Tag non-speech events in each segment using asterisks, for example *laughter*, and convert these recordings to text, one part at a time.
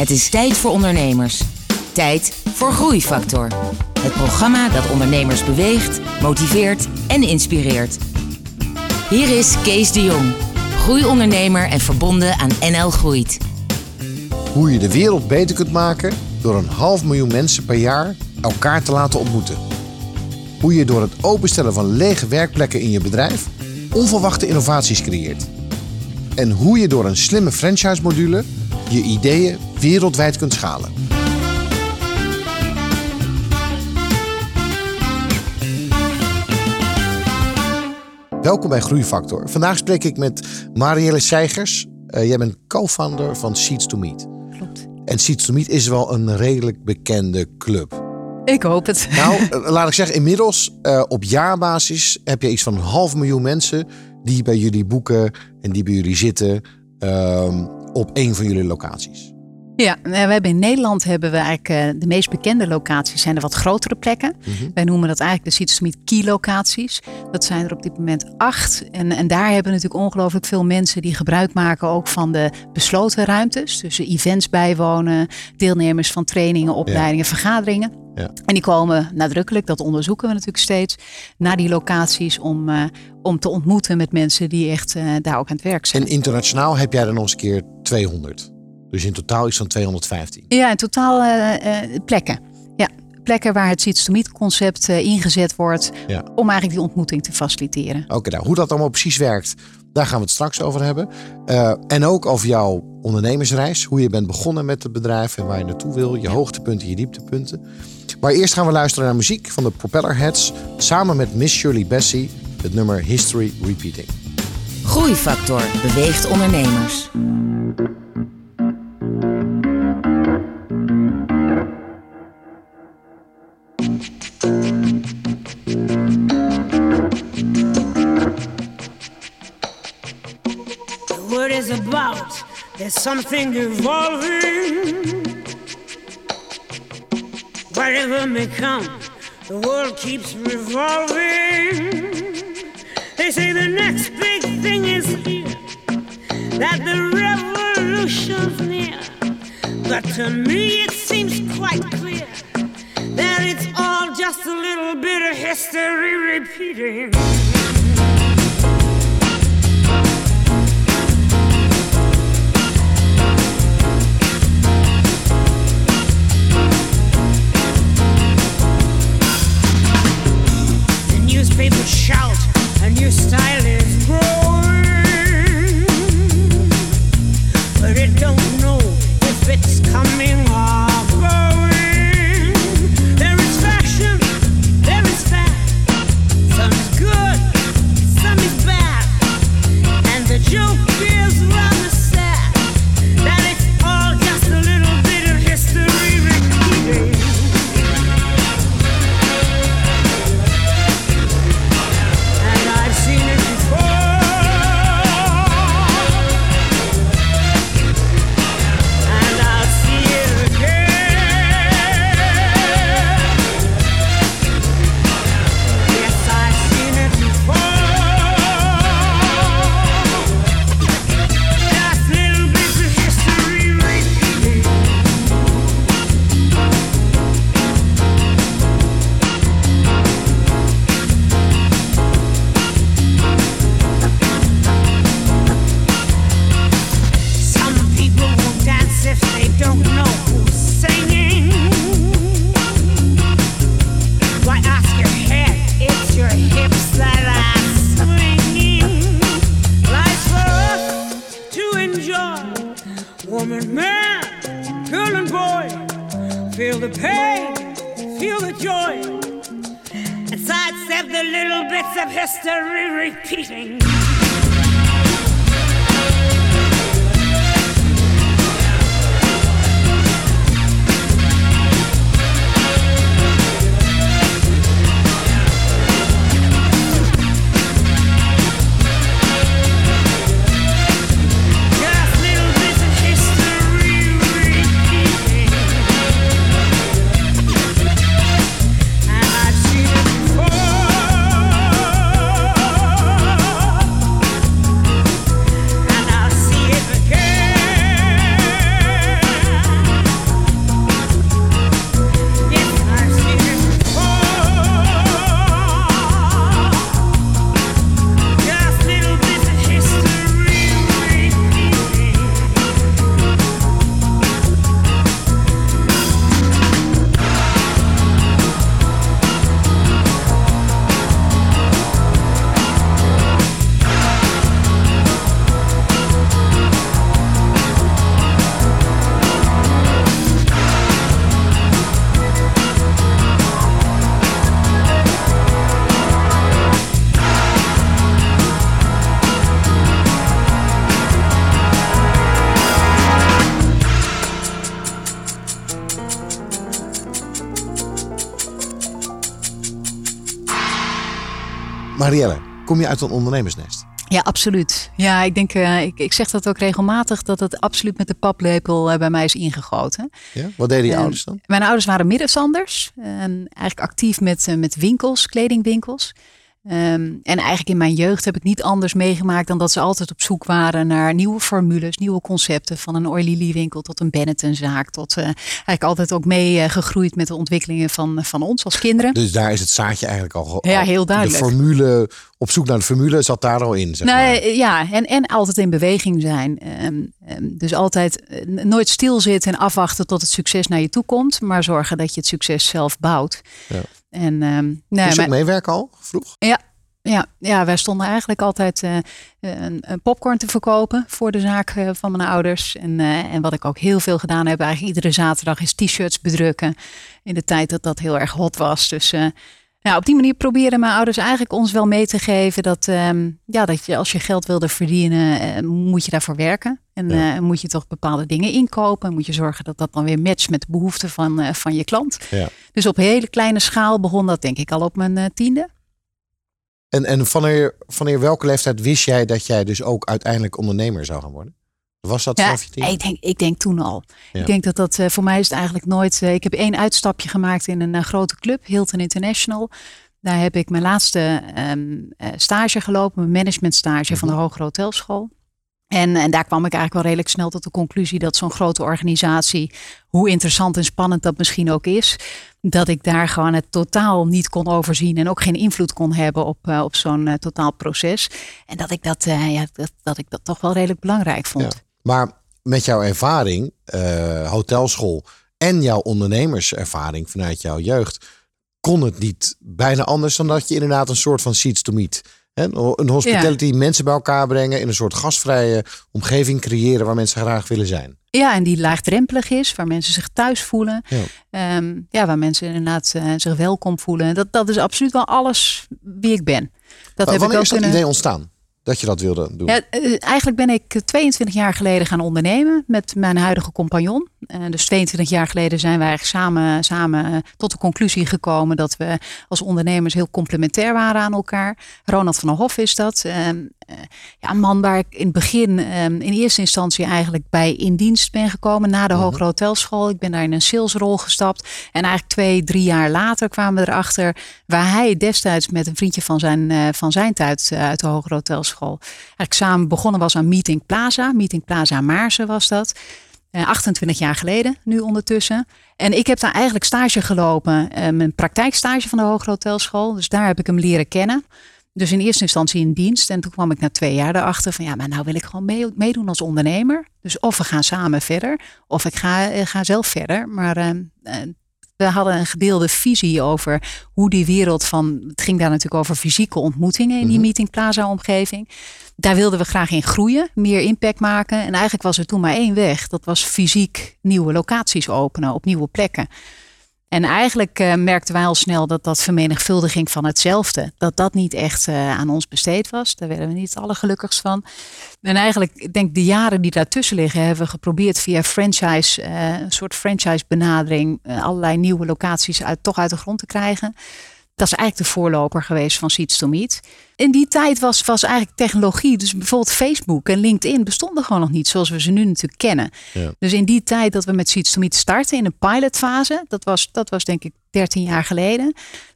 Het is tijd voor ondernemers. Tijd voor Groeifactor. Het programma dat ondernemers beweegt, motiveert en inspireert. Hier is Kees de Jong, groeiondernemer en verbonden aan NL Groeit. Hoe je de wereld beter kunt maken door een half miljoen mensen per jaar elkaar te laten ontmoeten. Hoe je door het openstellen van lege werkplekken in je bedrijf onverwachte innovaties creëert. En hoe je door een slimme franchise-module je ideeën wereldwijd kunt schalen. Welkom bij Groeifactor. Vandaag spreek ik met Marielle Seigers. Uh, jij bent co-founder van Seeds to Meet. Klopt. En Seeds to Meet is wel een redelijk bekende club. Ik hoop het. Nou, uh, *laughs* laat ik zeggen, inmiddels uh, op jaarbasis heb je iets van een half miljoen mensen die bij jullie boeken en die bij jullie zitten ehm, op een van jullie locaties. Ja, we hebben in Nederland hebben we eigenlijk uh, de meest bekende locaties zijn de wat grotere plekken. Mhm. Wij noemen dat eigenlijk de Seeds Key locaties. Dat zijn er op dit moment acht. En, en daar hebben we natuurlijk ongelooflijk veel mensen die gebruik maken ook van de besloten ruimtes. Dus events bijwonen, deelnemers van trainingen, opleidingen, vergaderingen. Ja. En die komen nadrukkelijk, dat onderzoeken we natuurlijk steeds, naar die locaties om, uh, om te ontmoeten met mensen die echt uh, daar ook aan het werk zijn. En internationaal heb jij er nog eens een keer 200. Dus in totaal iets van 215. Ja, in totaal uh, plekken. Ja, plekken waar het Seeds to Meet concept ingezet wordt Ja. om eigenlijk die ontmoeting te faciliteren. Oké, nou hoe dat allemaal precies werkt, daar gaan we het straks over hebben. Uh, en ook over jouw ondernemersreis. Hoe je bent begonnen met het bedrijf en waar je naartoe wil. Je hoogtepunten, je dieptepunten. Maar eerst gaan we luisteren naar muziek van de Propellerheads. Samen met Miss Shirley Bassey. Het nummer History Repeating. Groeifactor beweegt ondernemers. Is about there's something evolving. Whatever may come, the world keeps revolving. They say the next big thing is here, that the revolution's near. But to me it seems quite clear that it's all just a little bit of history repeating. Marielle, kom je uit een ondernemersnest? Ja, absoluut. Ja, ik denk, uh, ik, ik zeg dat ook regelmatig, dat het absoluut met de paplepel uh, bij mij is ingegoten. Ja? Wat deden je uh, ouders dan? Mijn ouders waren middenstanders. eigenlijk actief met, met winkels, kledingwinkels. Um, en eigenlijk in mijn jeugd heb ik niet anders meegemaakt dan dat ze altijd op zoek waren naar nieuwe formules, nieuwe concepten. Van een Oily winkel tot een Benetton-zaak. Tot uh, eigenlijk altijd ook meegegroeid uh, met de ontwikkelingen van, van ons als kinderen. Dus daar is het zaadje eigenlijk al. al ja, heel duidelijk. De formule, op zoek naar de formule zat daar al in. Zeg nee, maar. Ja, en, en altijd in beweging zijn. Um, um, dus altijd uh, nooit stilzitten en afwachten tot het succes naar je toe komt. Maar zorgen dat je het succes zelf bouwt. Ja. En, um, nee, ook meewerken al vroeg? Ja, ja, ja, wij stonden eigenlijk altijd uh, een, een, popcorn te verkopen voor de zaak uh, van mijn ouders. En, uh, en wat ik ook heel veel gedaan heb, eigenlijk iedere zaterdag is t-shirts bedrukken. In de tijd dat dat heel erg hot was. Dus ja, op die manier proberen mijn ouders eigenlijk ons wel mee te geven dat, um, ja, dat je als je geld wilde verdienen, moet je daarvoor werken. En ja. moet je toch bepaalde dingen inkopen. Moet je zorgen dat dat dan weer matcht met de behoeften van, van je klant. Ja. Dus op hele kleine schaal begon dat denk ik al op mijn tiende. En, en vanneer, vanneer welke leeftijd wist jij dat jij dus ook uiteindelijk ondernemer zou gaan worden? Was dat ja? Ik denk, ik denk toen al. Ja. Ik denk dat dat uh, voor mij is het eigenlijk nooit. Uh, ik heb één uitstapje gemaakt in een uh, grote club, Hilton International. Daar heb ik mijn laatste um, stage gelopen, mijn managementstage van de Hogere Hotelschool. En, en, daar kwam ik eigenlijk wel redelijk snel tot de conclusie dat zo'n grote organisatie, hoe interessant en spannend dat misschien ook is, dat ik daar gewoon het totaal niet kon overzien en ook geen invloed kon hebben op, uh, op zo'n uh, totaal proces. En dat ik dat, uh, ja, dat, dat, ik dat toch wel redelijk belangrijk vond. Ja. Maar met jouw ervaring, hotelschool en jouw ondernemerservaring vanuit jouw jeugd, kon het niet bijna anders dan dat je inderdaad een soort van seats to meet een hospitality, ja. mensen bij elkaar brengen, in een soort gastvrije omgeving creëren waar mensen graag willen zijn. Ja, en die laagdrempelig is, waar mensen zich thuis voelen. Ja, um, ja waar mensen inderdaad uh, zich welkom voelen. Dat, dat is absoluut wel alles wie ik ben. Dat maar, heb ik ook is dat kunnen... idee ontstaan? Dat je dat wilde doen? Ja, uh, eigenlijk ben ik 22 jaar geleden gaan ondernemen met mijn huidige compagnon. Uh, dus 22 jaar geleden zijn wij eigenlijk samen, samen uh, tot de conclusie gekomen dat we als ondernemers heel complementair waren aan elkaar. Ronald van der Hof is dat. ja, een man waar ik in het begin in eerste instantie eigenlijk bij in dienst ben gekomen na de Mhm. Hogere Hotelschool. Ik ben daar in een salesrol gestapt. En eigenlijk twee, drie jaar later kwamen we erachter waar hij destijds met een vriendje van zijn, van zijn tijd uit de Hogere Hotelschool eigenlijk samen begonnen was aan Meeting Plaza. Meeting Plaza Maarsen was dat. Uh, 28 jaar geleden, nu ondertussen. En ik heb daar eigenlijk stage gelopen, uh, mijn praktijkstage van de Hogere Hotelschool. Dus daar heb ik hem leren kennen. Dus in eerste instantie in dienst. En toen kwam ik na twee jaar erachter van ja, maar nou wil ik gewoon mee, meedoen als ondernemer. Dus of we gaan samen verder, of ik ga, uh, ga zelf verder. Maar we hadden een gedeelde visie over hoe die wereld van. Het ging daar natuurlijk over fysieke ontmoetingen in die Mhm. Meeting Plaza omgeving. Daar wilden we graag in groeien, meer impact maken. En eigenlijk was er toen maar één weg. Dat was fysiek nieuwe locaties openen op nieuwe plekken. En eigenlijk uh, merkten wij al snel dat dat vermenigvuldiging van hetzelfde, dat dat niet echt uh, aan ons besteed was. Daar werden we niet het allergelukkigst van. En eigenlijk, ik denk de jaren die daartussen liggen, hebben we geprobeerd via franchise, uh, een soort franchise benadering, allerlei nieuwe locaties uit, toch uit de grond te krijgen. Dat is eigenlijk de voorloper geweest van Seeds to Meet. In die tijd was, was eigenlijk technologie, dus bijvoorbeeld Facebook en LinkedIn bestonden gewoon nog niet zoals we ze nu natuurlijk kennen. Ja. Dus in die tijd dat we met Seeds to Meet starten in een pilotfase, dat was, dat was denk ik 13 jaar geleden.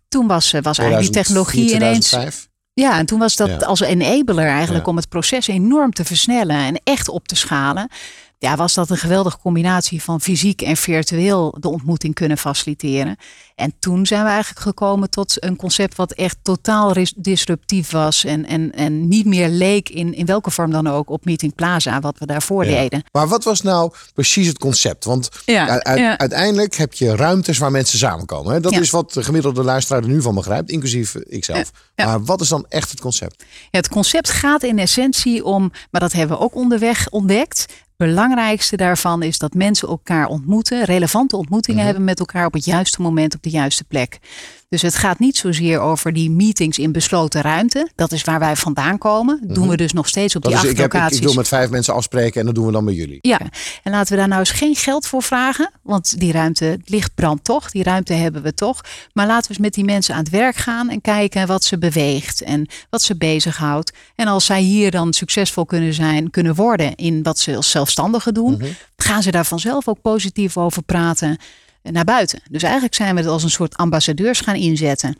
Toen was, was eigenlijk die technologie 2004, ineens. 2005. Ja, en toen was dat Ja. als enabler eigenlijk Ja. om het proces enorm te versnellen en echt op te schalen. Ja, was dat een geweldige combinatie van fysiek en virtueel de ontmoeting kunnen faciliteren. En toen zijn we eigenlijk gekomen tot een concept wat echt totaal disruptief was. En, en, en niet meer leek in, in welke vorm dan ook op Meeting Plaza, wat we daarvoor Ja. deden. Maar wat was nou precies het concept? Want Ja, uiteindelijk heb je ruimtes waar mensen samenkomen. Hè? Dat is wat de gemiddelde luisteraar er nu van begrijpt, inclusief ikzelf. Maar wat is dan echt het concept? Ja, het concept gaat in essentie om, maar dat hebben we ook onderweg ontdekt. Het belangrijkste daarvan is dat mensen elkaar ontmoeten, relevante ontmoetingen Mhm. hebben met elkaar op het juiste moment op de juiste plek. Dus het gaat niet zozeer over die meetings in besloten ruimte. Dat is waar wij vandaan komen. Dat doen we dus nog steeds op Dat die is, acht ik, heb, locaties. ik wil met vijf mensen afspreken en dat doen we dan bij jullie. Ja, en laten we daar nou eens geen geld voor vragen. Want die ruimte, het licht brandt toch. Die ruimte hebben we toch. Maar laten we eens met die mensen aan het werk gaan en kijken wat ze beweegt en wat ze bezighoudt. En als zij hier dan succesvol kunnen zijn, kunnen worden in wat ze als zelfstandigen doen, gaan ze daar vanzelf ook positief over praten naar buiten. Dus eigenlijk zijn we het als een soort ambassadeurs gaan inzetten.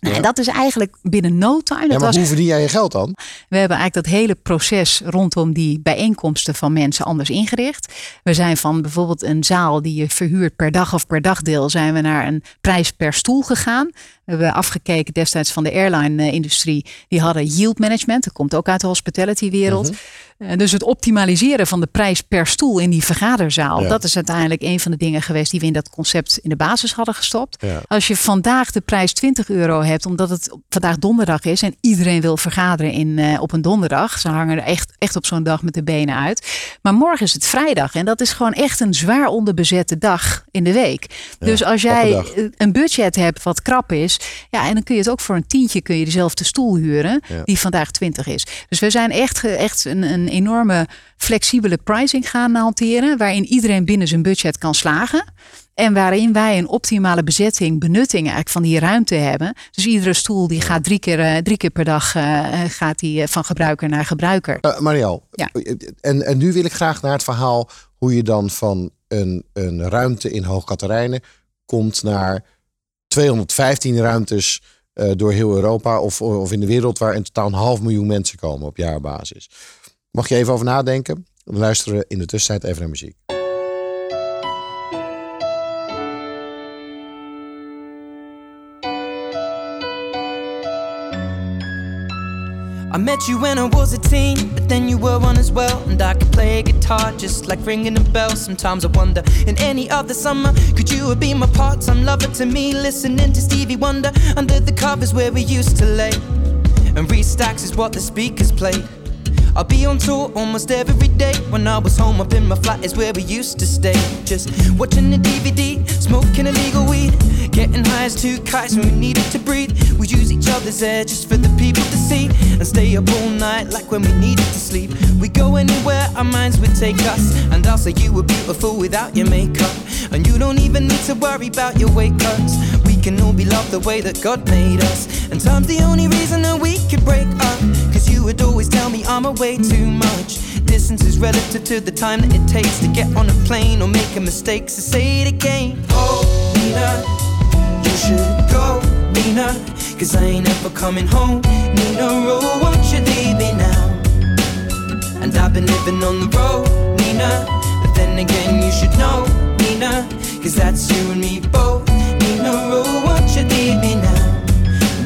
Nou, Ja. En dat is eigenlijk binnen no time. Ja, maar was hoe verdien jij je geld dan? we hebben eigenlijk dat hele proces rondom die bijeenkomsten van mensen anders ingericht. We zijn van bijvoorbeeld een zaal die je verhuurt per dag of per dagdeel, zijn we naar een prijs per stoel gegaan. We hebben afgekeken destijds van de airline-industrie. Die hadden yield management. Dat komt ook uit de hospitality-wereld. Eh, Dus het optimaliseren van de prijs per stoel in die vergaderzaal. Ja. Dat is uiteindelijk een van de dingen geweest die we in dat concept in de basis hadden gestopt. Ja. Als je vandaag de prijs 20 euro hebt, omdat het vandaag donderdag is en iedereen wil vergaderen in, eh, op een donderdag. Ze hangen er echt, echt op zo'n dag met de benen uit. Maar morgen is het vrijdag en dat is gewoon echt een zwaar onderbezette dag in de week. dus als jij een budget hebt wat krap is, ja, en dan kun je het ook voor een tientje kun je dezelfde stoel huren Ja. die vandaag 20 is. Dus we zijn echt, ge- echt een, een enorme flexibele pricing gaan hanteren, waarin iedereen binnen zijn budget kan slagen. En waarin wij een optimale bezetting, benutting eigenlijk van die ruimte hebben. Dus iedere stoel die gaat drie keer, eh, drie keer per dag eh, eh, gaat die, eh, van gebruiker naar gebruiker. Uh, Marielle, Ja. en, en nu wil ik graag naar het verhaal hoe je dan van een, een ruimte in Hoogkaterijnen komt naar 215 ruimtes eh, door heel Europa of, of in de wereld waar in totaal een half miljoen mensen komen op jaarbasis. Mag je even over nadenken? Dan luisteren we in de tussentijd even naar muziek. I met you when I was a teen, but then you were one as well. And I could play guitar just like ringing a bell. Sometimes I wonder, in any other summer, could you have been my part time lover to me? Listening to Stevie Wonder under the covers where we used to lay. And restacks is what the speakers played. I'll be on tour almost every day. When I was home up in my flat is where we used to stay. Just watching the DVD, smoking illegal weed, getting high as two kites when we needed to breathe. We use each other's air just for the people to see, and stay up all night like when we needed to sleep. We go anywhere our minds would take us, and I'll say you were beautiful without your makeup, and you don't even need to worry about your weight cuts. We can all be loved the way that God made us, and time's the only reason that we could break up. Cause you would always tell me I'm away too much. Distance is relative to the time that it takes to get on a plane or make a mistake, so say it again. Oh, Nina, you should go, Nina. Cause I ain't ever coming home. Nina, oh, won't you leave me now? And I've been living on the road, Nina. But then again, you should know, Nina. Cause that's you and me both. Nina, oh, won't you leave me now?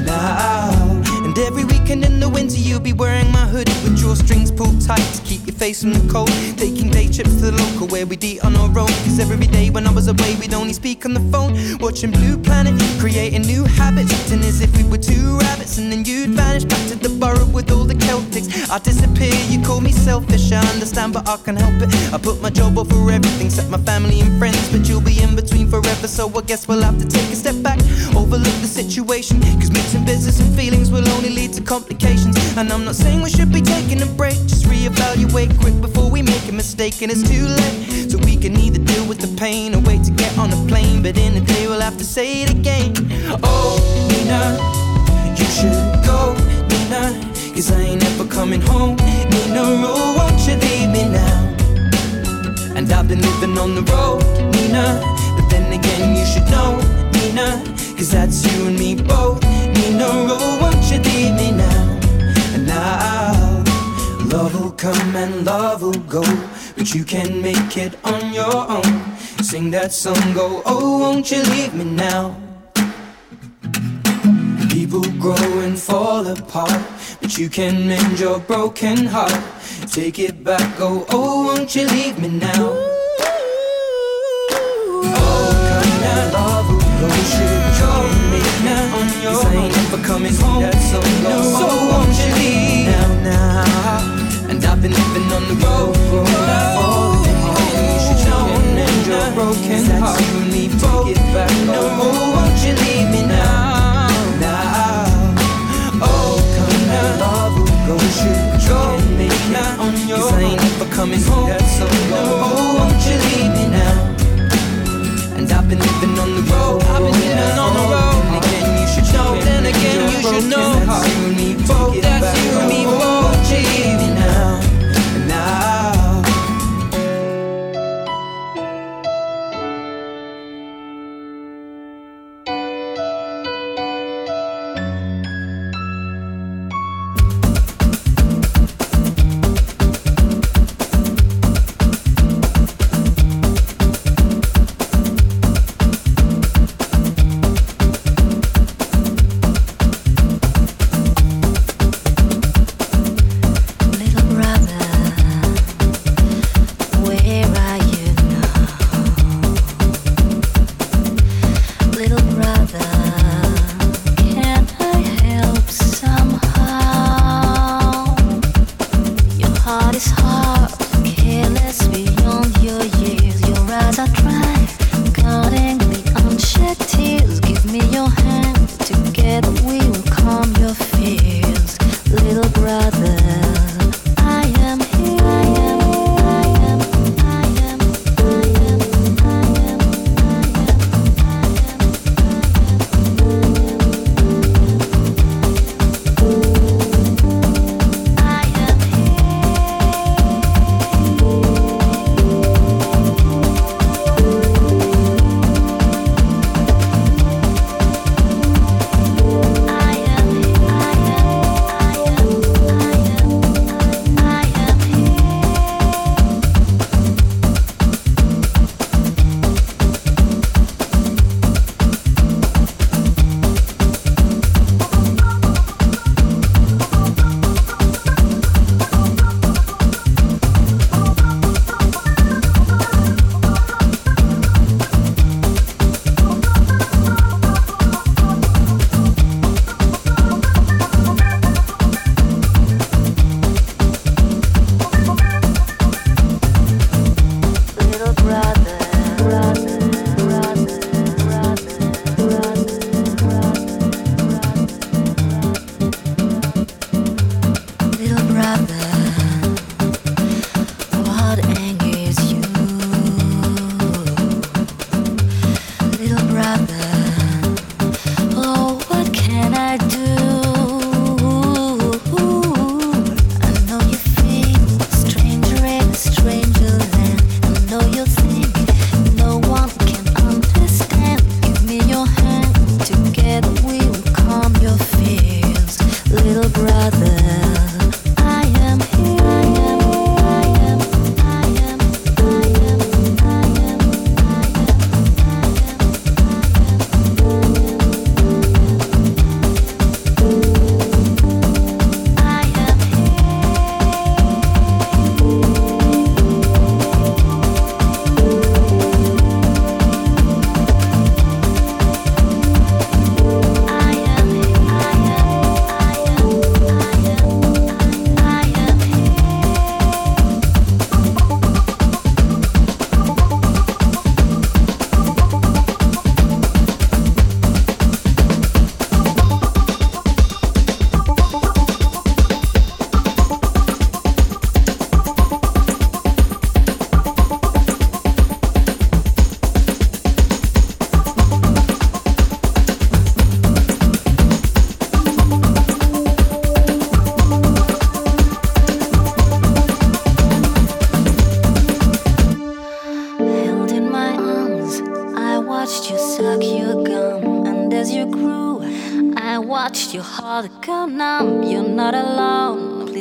Now. And every weekend in the winter, you'll be wearing my hoodie with drawstrings pulled tight to keep your face from the cold. Taking day trips to the local where we'd eat on our own. Cause every day when I was away, we'd only speak on the phone. Watching Blue Planet, creating new habits. Acting as if we were two rabbits. And then you'd vanish back to the burrow with all the Celtics. I disappear, you call me selfish, I understand, but I can't help it. I put my job over everything, except my family and friends. But you'll be in between forever, so I guess we'll have to take a step back. Overlook the situation, cause mixing business and feelings will only lead to complications. And I'm not saying we should be taking a break, just reevaluate quick before we make a mistake and it's too late. So we can either deal with the pain or wait to get on a plane. But in the day, we'll have to say it again. Oh, Nina, you should go, Nina. Cause I ain't ever coming home. Nina, oh, won't you leave me now? And I've been living on the road, Nina. But then again, you should know, Nina. Cause that's you and me both. Nina, oh, won't you leave me Love will come and love will go. But you can make it on your own. Sing that song, go, oh, won't you leave me now? People grow and fall apart, but you can mend your broken heart. Take it back, go, oh, won't you leave me now? Oh, come now, love will me now on your own. Ain't never coming home, that's so go, so been living on the road. I fall, you should know and your broken heart. I soon need to get back. No, won't you leave me now? Now, oh, come now, love will go. Should go make it on your Cause I ain't ever coming home. That's so low. Oh, won't you leave me now? And I've been living on the road. I've been living on the road. Then again, you should know. Then again, you should know. Need to get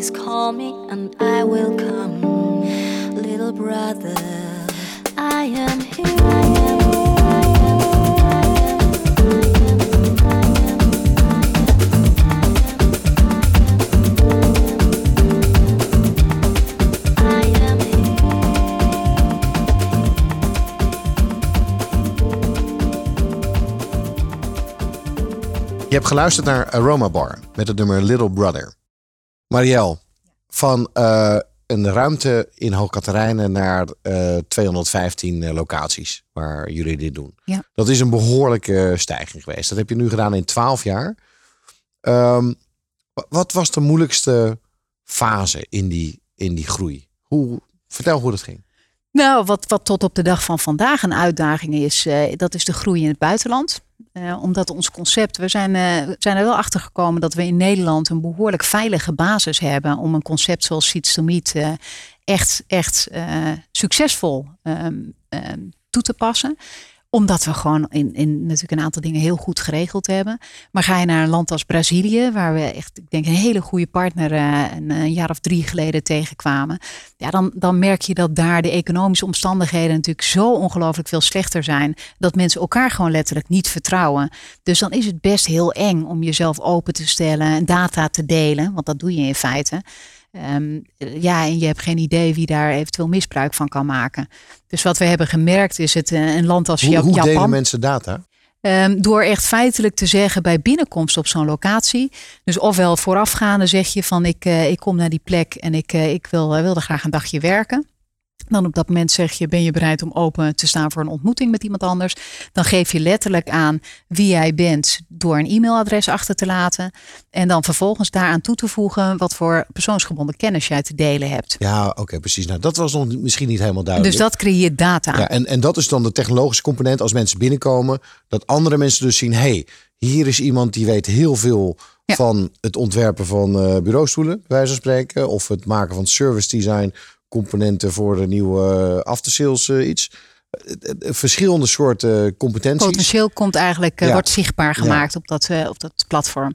please call me and I will come, little brother. I am here. I am. Je hebt geluisterd naar Aroma Bar met het nummer Little Brother. Marielle, van eh, een ruimte in Hoogkaterijnen naar eh, 215 eh, locaties waar jullie dit doen. Ja. Dat is een behoorlijke stijging geweest. Dat heb je nu gedaan in 12 jaar. Ehm, wa- wat was de moeilijkste fase in die, in die groei? Hoe, vertel hoe dat ging. Nou, wat, wat tot op de dag van vandaag een uitdaging is, eh, dat is de groei in het buitenland. Eh, omdat ons concept, we zijn, eh, zijn er wel achter gekomen dat we in Nederland een behoorlijk veilige basis hebben om een concept zoals Seeds to echt, echt succesvol ehm, ehm, toe te passen omdat we gewoon in, in natuurlijk een aantal dingen heel goed geregeld hebben. Maar ga je naar een land als Brazilië, waar we echt, ik denk, een hele goede partner eh, een, een jaar of drie geleden tegenkwamen. Ja, dan, dan merk je dat daar de economische omstandigheden natuurlijk zo ongelooflijk veel slechter zijn. Dat mensen elkaar gewoon letterlijk niet vertrouwen. Dus dan is het best heel eng om jezelf open te stellen en data te delen. Want dat doe je in feite. Ehm, ja, en je hebt geen idee wie daar eventueel misbruik van kan maken. Dus wat we hebben gemerkt is het eh, een land als Hoe, Ja- hoe Japan. delen mensen data? Ehm, door echt feitelijk te zeggen bij binnenkomst op zo'n locatie. Dus ofwel voorafgaande zeg je van ik, eh, ik kom naar die plek en ik, eh, ik wil, wil er graag een dagje werken. Dan op dat moment zeg je, ben je bereid om open te staan voor een ontmoeting met iemand anders? Dan geef je letterlijk aan wie jij bent door een e-mailadres achter te laten. En dan vervolgens daaraan toe te voegen wat voor persoonsgebonden kennis jij te delen hebt. Ja, oké, precies. Nou, dat was nog misschien niet helemaal duidelijk. Dus dat creëert data. Ja, en, en dat is dan de technologische component als mensen binnenkomen. Dat andere mensen dus zien, hey, hier is iemand die weet heel veel Ja. van het ontwerpen van eh, bureaustoelen, bij wijze van spreken. Of het maken van service design componenten voor de nieuwe uh, aftersales eh, iets. Eh, eh, verschillende soorten competenties. Potentieel komt eigenlijk, eh, Ja. wordt zichtbaar gemaakt op, dat, eh, op dat platform.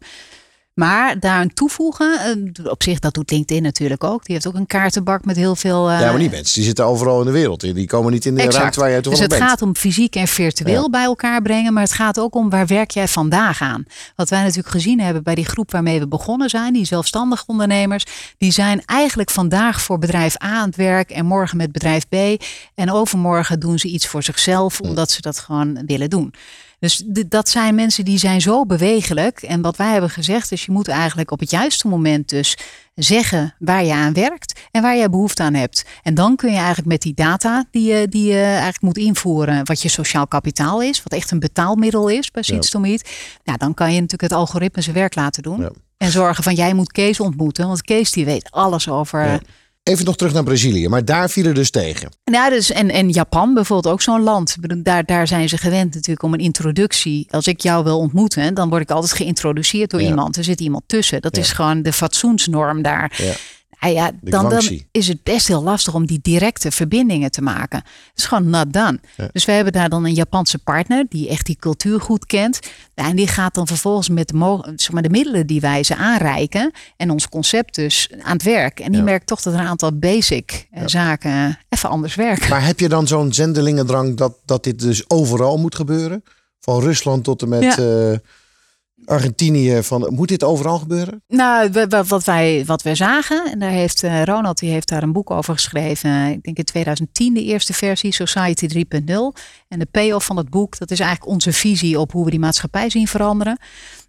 Maar daaraan toevoegen, eh, op zich dat doet LinkedIn natuurlijk ook. Die heeft ook een kaartenbak met heel veel. eh, Ja, maar die mensen die zitten overal in de wereld. Die komen niet in de Exact. ruimte waar jij Dus toevallig het bent. gaat om fysiek en virtueel Ja. bij elkaar brengen. Maar het gaat ook om waar werk jij vandaag aan. Wat wij natuurlijk gezien hebben bij die groep waarmee we begonnen zijn. Die zelfstandig ondernemers. Die zijn eigenlijk vandaag voor bedrijf A aan het werk. En morgen met bedrijf B. En overmorgen doen ze iets voor zichzelf. Omdat ze dat gewoon willen doen. Dus dat zijn mensen die zijn zo bewegelijk. En wat wij hebben gezegd is je moet eigenlijk op het juiste moment dus zeggen waar je aan werkt en waar je behoefte aan hebt. En dan kun je eigenlijk met die data die je, die je eigenlijk moet invoeren, wat je sociaal kapitaal is, wat echt een betaalmiddel is bij to Meet. Nou, dan kan je natuurlijk het algoritme zijn werk laten doen. Ja. En zorgen van jij moet Kees ontmoeten, want Kees die weet alles over. Ja. Even nog terug naar Brazilië, maar daar vielen dus tegen. Ja, dus en, en Japan bijvoorbeeld ook zo'n land. Daar, daar zijn ze gewend natuurlijk om een introductie. Als ik jou wil ontmoeten, dan word ik altijd geïntroduceerd door Ja. iemand. Er zit iemand tussen. Dat Ja. is gewoon de fatsoensnorm daar. Ja. Ja, De dan, dan is het best heel lastig om die directe verbindingen te maken. Het is gewoon not done. Ja. Dus we hebben daar dan een Japanse partner die echt die cultuur goed kent. En die gaat dan vervolgens met de, zeg maar, de middelen die wij ze aanreiken en ons concept dus aan het werk. En die Ja. merkt toch dat er een aantal basic eh, zaken even anders werken. Maar heb je dan zo'n zendelingendrang dat, dat dit dus overal moet gebeuren? Van Rusland tot en met Ja. Argentinië. Van, moet dit overal gebeuren? Nou, wat wij, wat wij zagen, en daar heeft eh, Ronald die heeft daar een boek over geschreven. Ik denk in 2010 de eerste versie, Society 3.0. En de payoff van het boek, dat is eigenlijk onze visie op hoe we die maatschappij zien veranderen.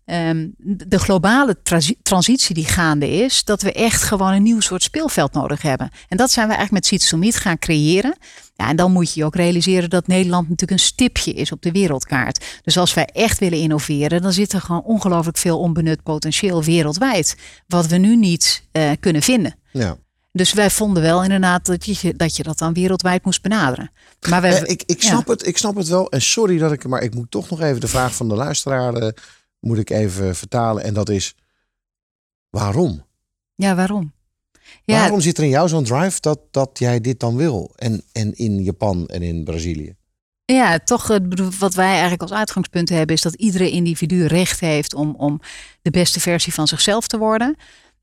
Ehm, de globale transi- transitie die gaande is, dat we echt gewoon een nieuw soort speelveld nodig hebben. En dat zijn we eigenlijk met Meet gaan creëren. Ja, en dan moet je je ook realiseren dat Nederland natuurlijk een stipje is op de wereldkaart. Dus als wij echt willen innoveren, dan zit er gewoon ongelooflijk veel onbenut potentieel wereldwijd. Wat we nu niet eh, kunnen vinden. Ja. Dus wij vonden wel inderdaad dat je dat, je dat dan wereldwijd moest benaderen. Maar wij, Eh, ik, ik, ja. snap het, ik snap het wel. En sorry dat ik, maar ik moet toch nog even de vraag van de luisteraar eh, moet ik even vertalen. En dat is, waarom? Ja, waarom? Ja, Waarom zit er in jou zo'n drive dat, dat jij dit dan wil? En, en in Japan en in Brazilië? Ja, toch wat wij eigenlijk als uitgangspunt hebben is dat iedere individu recht heeft om, om de beste versie van zichzelf te worden.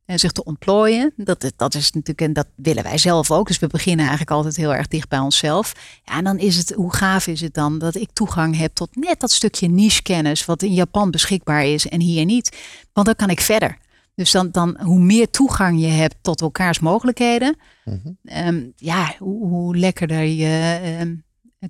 En zich te ontplooien. Dat, dat is natuurlijk, en dat willen wij zelf ook. Dus we beginnen eigenlijk altijd heel erg dicht bij onszelf. Ja, en dan is het, hoe gaaf is het dan dat ik toegang heb tot net dat stukje niche kennis wat in Japan beschikbaar is en hier niet. Want dan kan ik verder. Dus dan, dan hoe meer toegang je hebt tot elkaars mogelijkheden, ehm, ja, hoe, hoe lekkerder je ehm,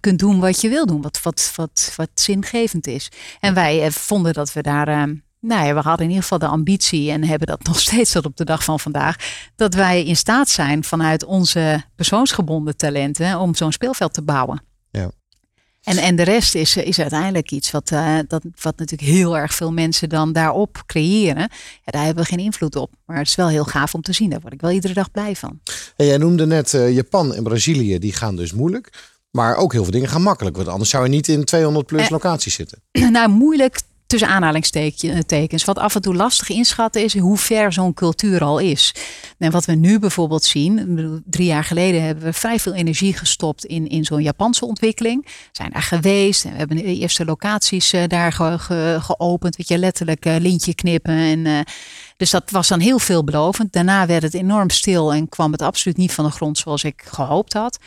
kunt doen wat je wil doen, wat, wat, wat, wat zingevend is. En wij eh, vonden dat we daar, ehm, nou ja, we hadden in ieder geval de ambitie en hebben dat *laughs* nog steeds tot op de dag van vandaag, dat wij in staat zijn vanuit onze persoonsgebonden talenten om zo'n speelveld te bouwen. Ja. En, en de rest is, is uiteindelijk iets wat, eh, dat, wat natuurlijk heel erg veel mensen dan daarop creëren. Ja, daar hebben we geen invloed op. Maar het is wel heel gaaf om te zien. Daar word ik wel iedere dag blij van. En jij noemde net eh, Japan en Brazilië, die gaan dus moeilijk. Maar ook heel veel dingen gaan makkelijk. Want anders zou je niet in 200 plus Eh. locaties zitten. *clears throat* nou, moeilijk tussen aanhalingstekens. Wat af en toe lastig inschatten is hoe ver zo'n cultuur al is. En wat we nu bijvoorbeeld zien, drie jaar geleden hebben we vrij veel energie gestopt in, in zo'n Japanse ontwikkeling. Zijn daar geweest en we hebben de eerste locaties eh, daar ge- ge- geopend. Weet je, letterlijk eh, lintje knippen. En, eh, dus dat was dan heel veelbelovend. Daarna werd het enorm stil en kwam het absoluut niet van de grond zoals ik gehoopt had.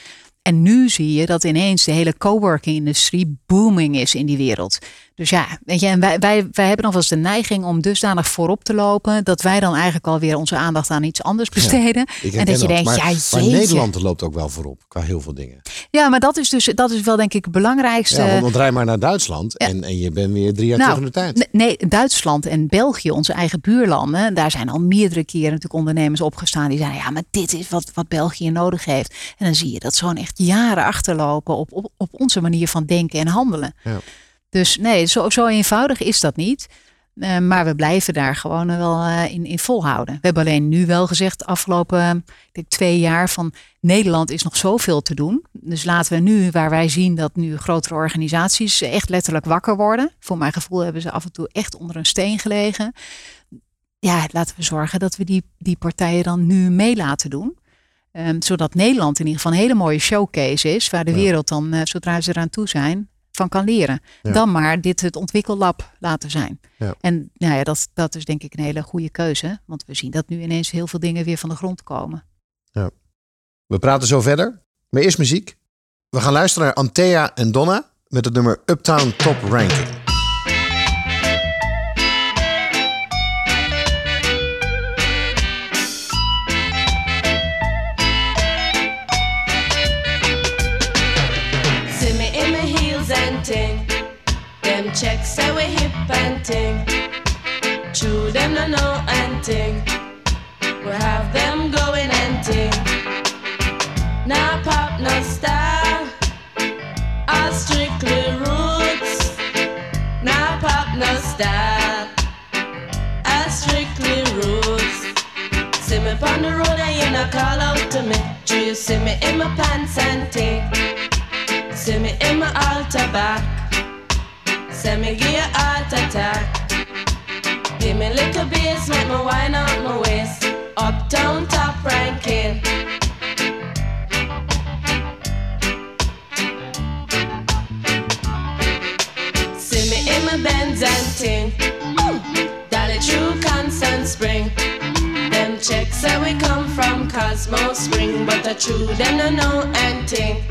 En nu zie je dat ineens de hele coworking industrie booming is in die wereld. Dus ja, weet je, en wij, wij, wij hebben nog wel eens de neiging om dusdanig voorop te lopen. dat wij dan eigenlijk alweer onze aandacht aan iets anders besteden. En dat je denkt, maar, ja, maar jeetje. Nederland loopt ook wel voorop qua heel veel dingen. Ja, maar dat is dus dat is wel denk ik het belangrijkste. Ja, want, want rij maar naar Duitsland en, en je bent weer drie jaar terug in de tijd. Nee, Duitsland en België, onze eigen buurlanden, daar zijn al meerdere keren natuurlijk ondernemers opgestaan die zeiden, ja, maar dit is wat, wat België nodig heeft. En dan zie je dat zo'n echt jaren achterlopen op, op, op onze manier van denken en handelen. Ja. Dus nee, zo, zo eenvoudig is dat niet. Eh, maar we blijven daar gewoon wel eh, in, in volhouden. We hebben alleen nu wel gezegd, de afgelopen ik denk, twee jaar, van Nederland is nog zoveel te doen. Dus laten we nu, waar wij zien dat nu grotere organisaties echt letterlijk wakker worden. Voor mijn gevoel hebben ze af en toe echt onder een steen gelegen. Ja, laten we zorgen dat we die, die partijen dan nu mee laten doen. Ehm, zodat Nederland in ieder geval een hele mooie showcase is. Waar de Ja. wereld dan, eh, zodra ze eraan toe zijn, van kan leren. Ja. Dan maar dit het ontwikkellab laten zijn. Ja. En nou ja, dat, dat is denk ik een hele goede keuze. Want we zien dat nu ineens heel veel dingen weer van de grond komen. We praten zo verder. Maar eerst muziek. We gaan luisteren naar Antea en Donna met het nummer Uptown Top Ranking. Them checks say we hip and ting. True them no know and ting. We have them going and ting. Now pop no style. All strictly roots. Now pop no style. All strictly roots. See me on the road and you not call out to me. Do you see me in my pants and ting? See me in my altar back. Send me give you a heart attack. Give me little bass, make me wine out my waist. Uptown top ranking. See me in my Benz and ting. Daddy true constant spring. Them checks say we come from Cosmo Spring, but the true them no know anything.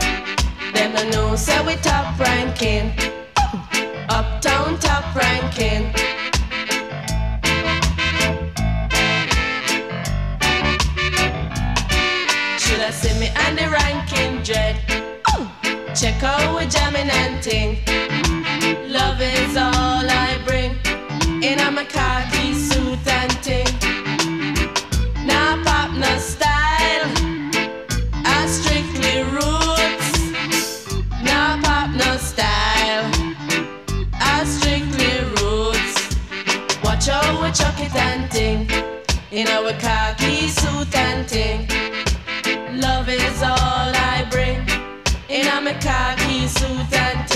Them no know say we top ranking. Uptown top ranking. Should I see me and the ranking dread? Check out we jamming and ting. Love is all I bring. In a khaki suit and Out we and. In our khaki suit and ting. Love is all I bring. In our khaki suit and ting.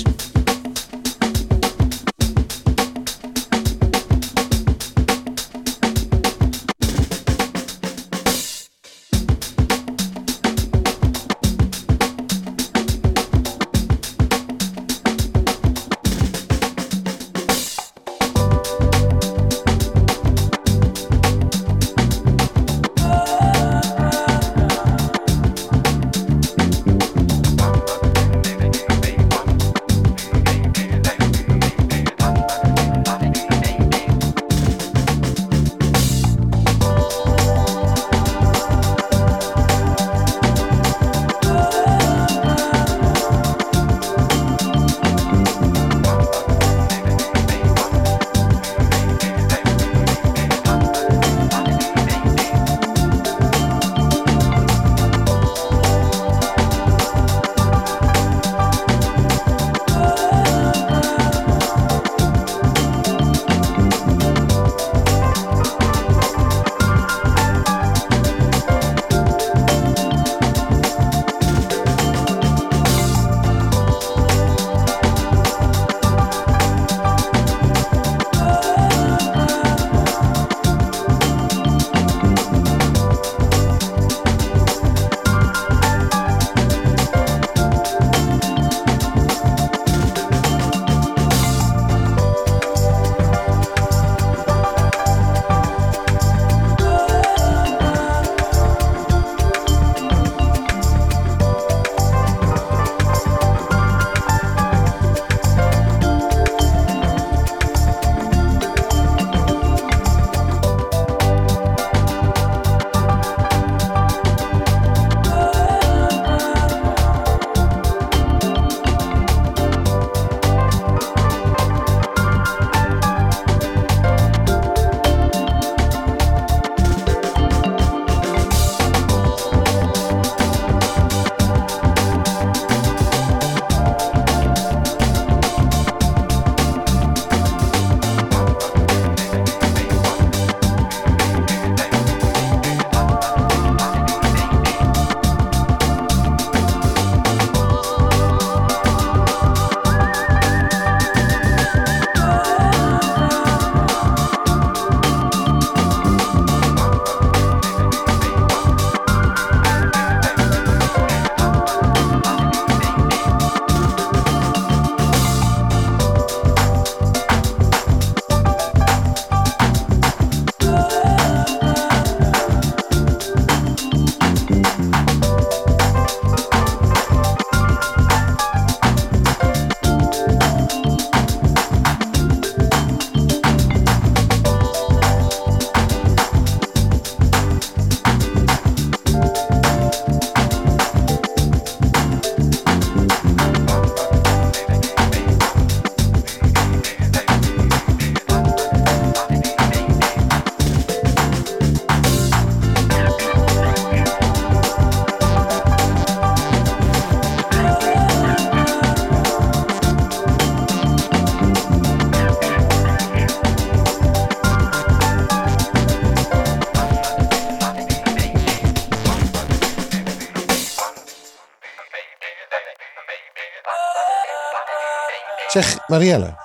Marielle,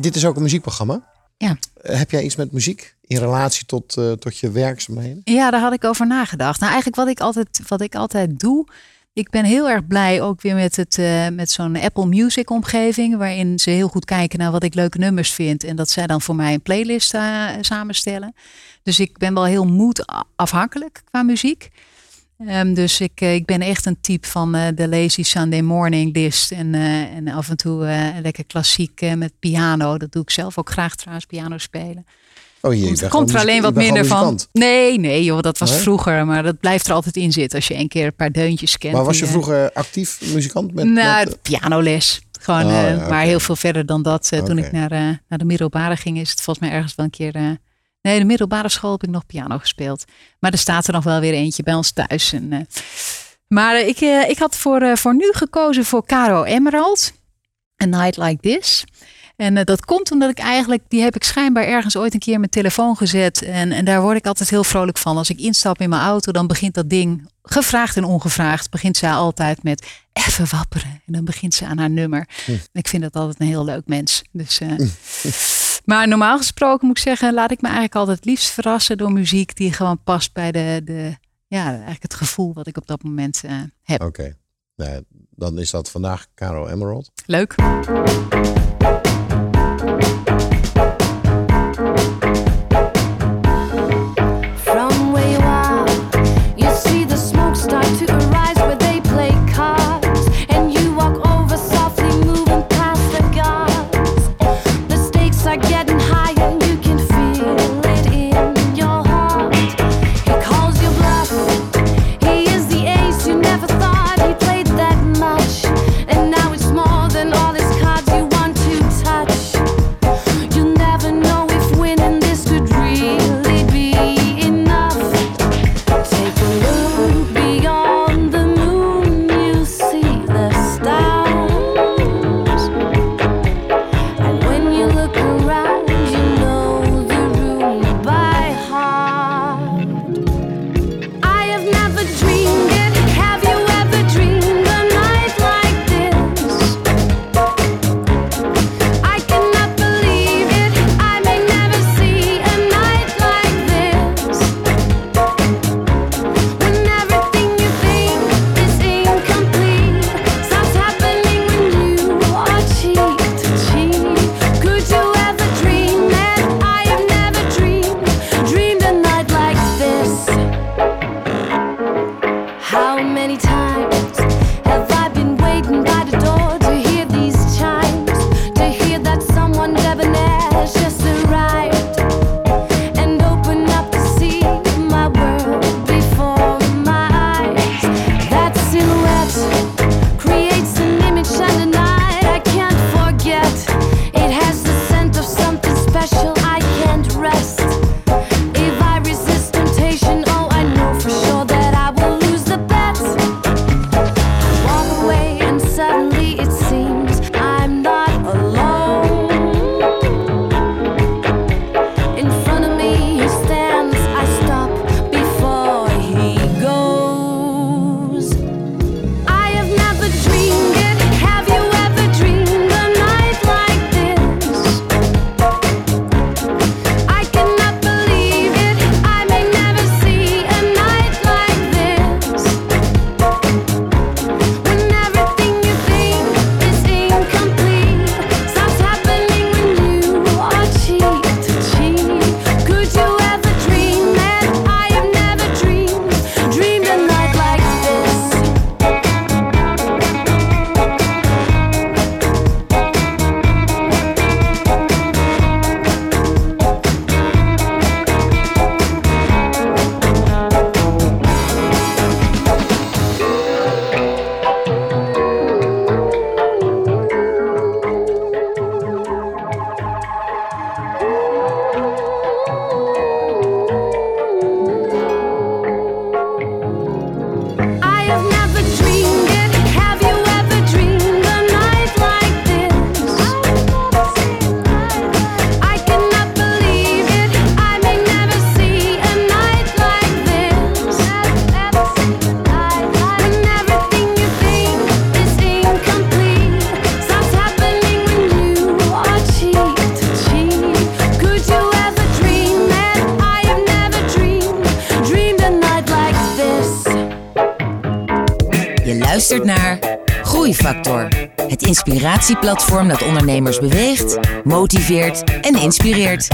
dit is ook een muziekprogramma. Ja. Heb jij iets met muziek in relatie tot, eh, tot je werkzaamheden? Ja, daar had ik over nagedacht. Nou, eigenlijk wat ik altijd, wat ik altijd doe. Ik ben heel erg blij ook weer met, het, eh, met zo'n Apple Music omgeving. Waarin ze heel goed kijken naar wat ik leuke nummers vind. En dat zij dan voor mij een playlist eh, samenstellen. Dus ik ben wel heel moedafhankelijk qua muziek. Ehm, dus ik, eh, ik ben echt een type van eh, de lazy Sunday morning list. En, eh, en af en toe eh, lekker klassiek met piano. Dat doe ik zelf ook graag trouwens, piano spelen. Oh jee, Komt, er alleen wat minder van. Nee, nee joh, dat was Nee? vroeger. Maar dat blijft er altijd in zitten als je een keer een paar deuntjes kent. Maar was je vroeger actief muzikant? Met, nou, met, pianoles. Gewoon, Oh, ja, maar heel veel verder dan dat. Toen ik naar, naar de middelbare ging, is het volgens mij ergens wel een keer. Nee, de middelbare school heb ik nog piano gespeeld. Maar er staat er nog wel weer eentje bij ons thuis. En, eh, maar eh, ik, eh, ik had voor, voor nu gekozen voor Caro Emerald. A Night Like This. En dat komt omdat ik eigenlijk, die heb ik schijnbaar ergens ooit een keer in mijn telefoon gezet. En, en daar word ik altijd heel vrolijk van. Als ik instap in mijn auto, dan begint dat ding, gevraagd en ongevraagd, begint zij altijd met even wapperen. En dan begint ze aan haar nummer. En ik vind dat altijd een heel leuk mens. Dus. Uh, *laughs* Maar normaal gesproken moet ik zeggen, laat ik me eigenlijk altijd liefst verrassen door muziek die gewoon past bij de, de ja, eigenlijk het gevoel wat ik op dat moment eh, heb. Oké, nou, dan is dat vandaag Caro Emerald. Leuk. platform dat ondernemers beweegt, motiveert en inspireert.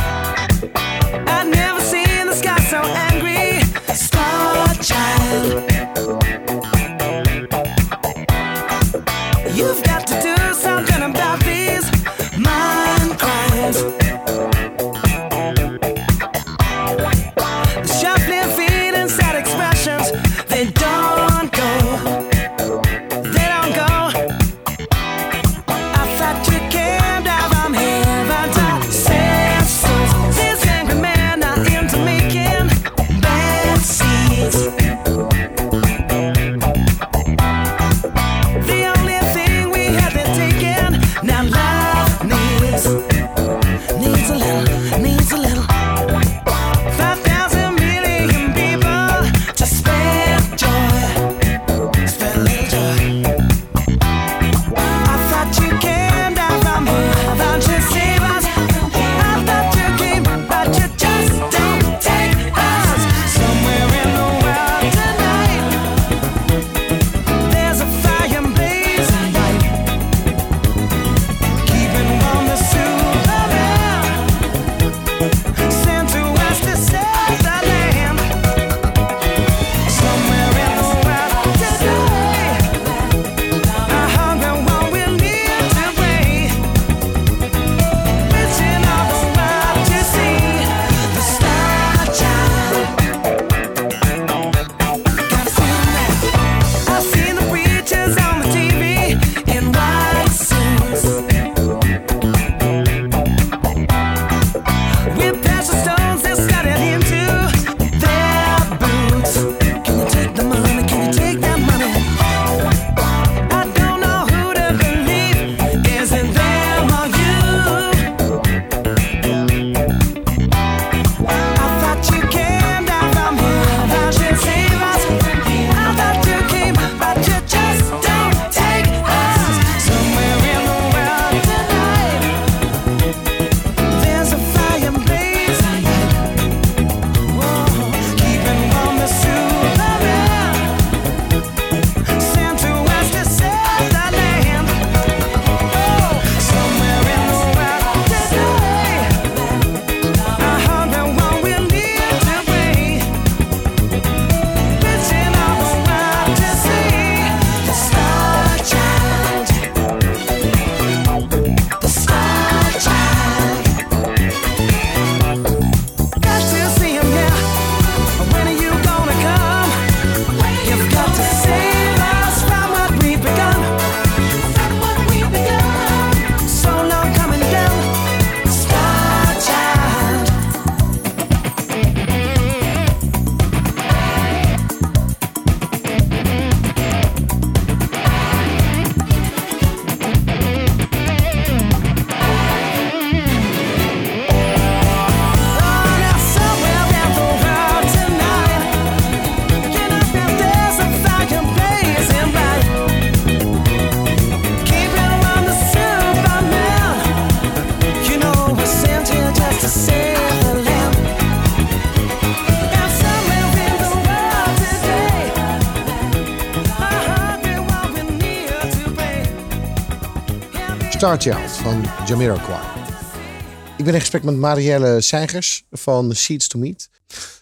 Starchild van Jamiroquai. Ik ben in gesprek met Marielle Seigers van Seeds to Meet.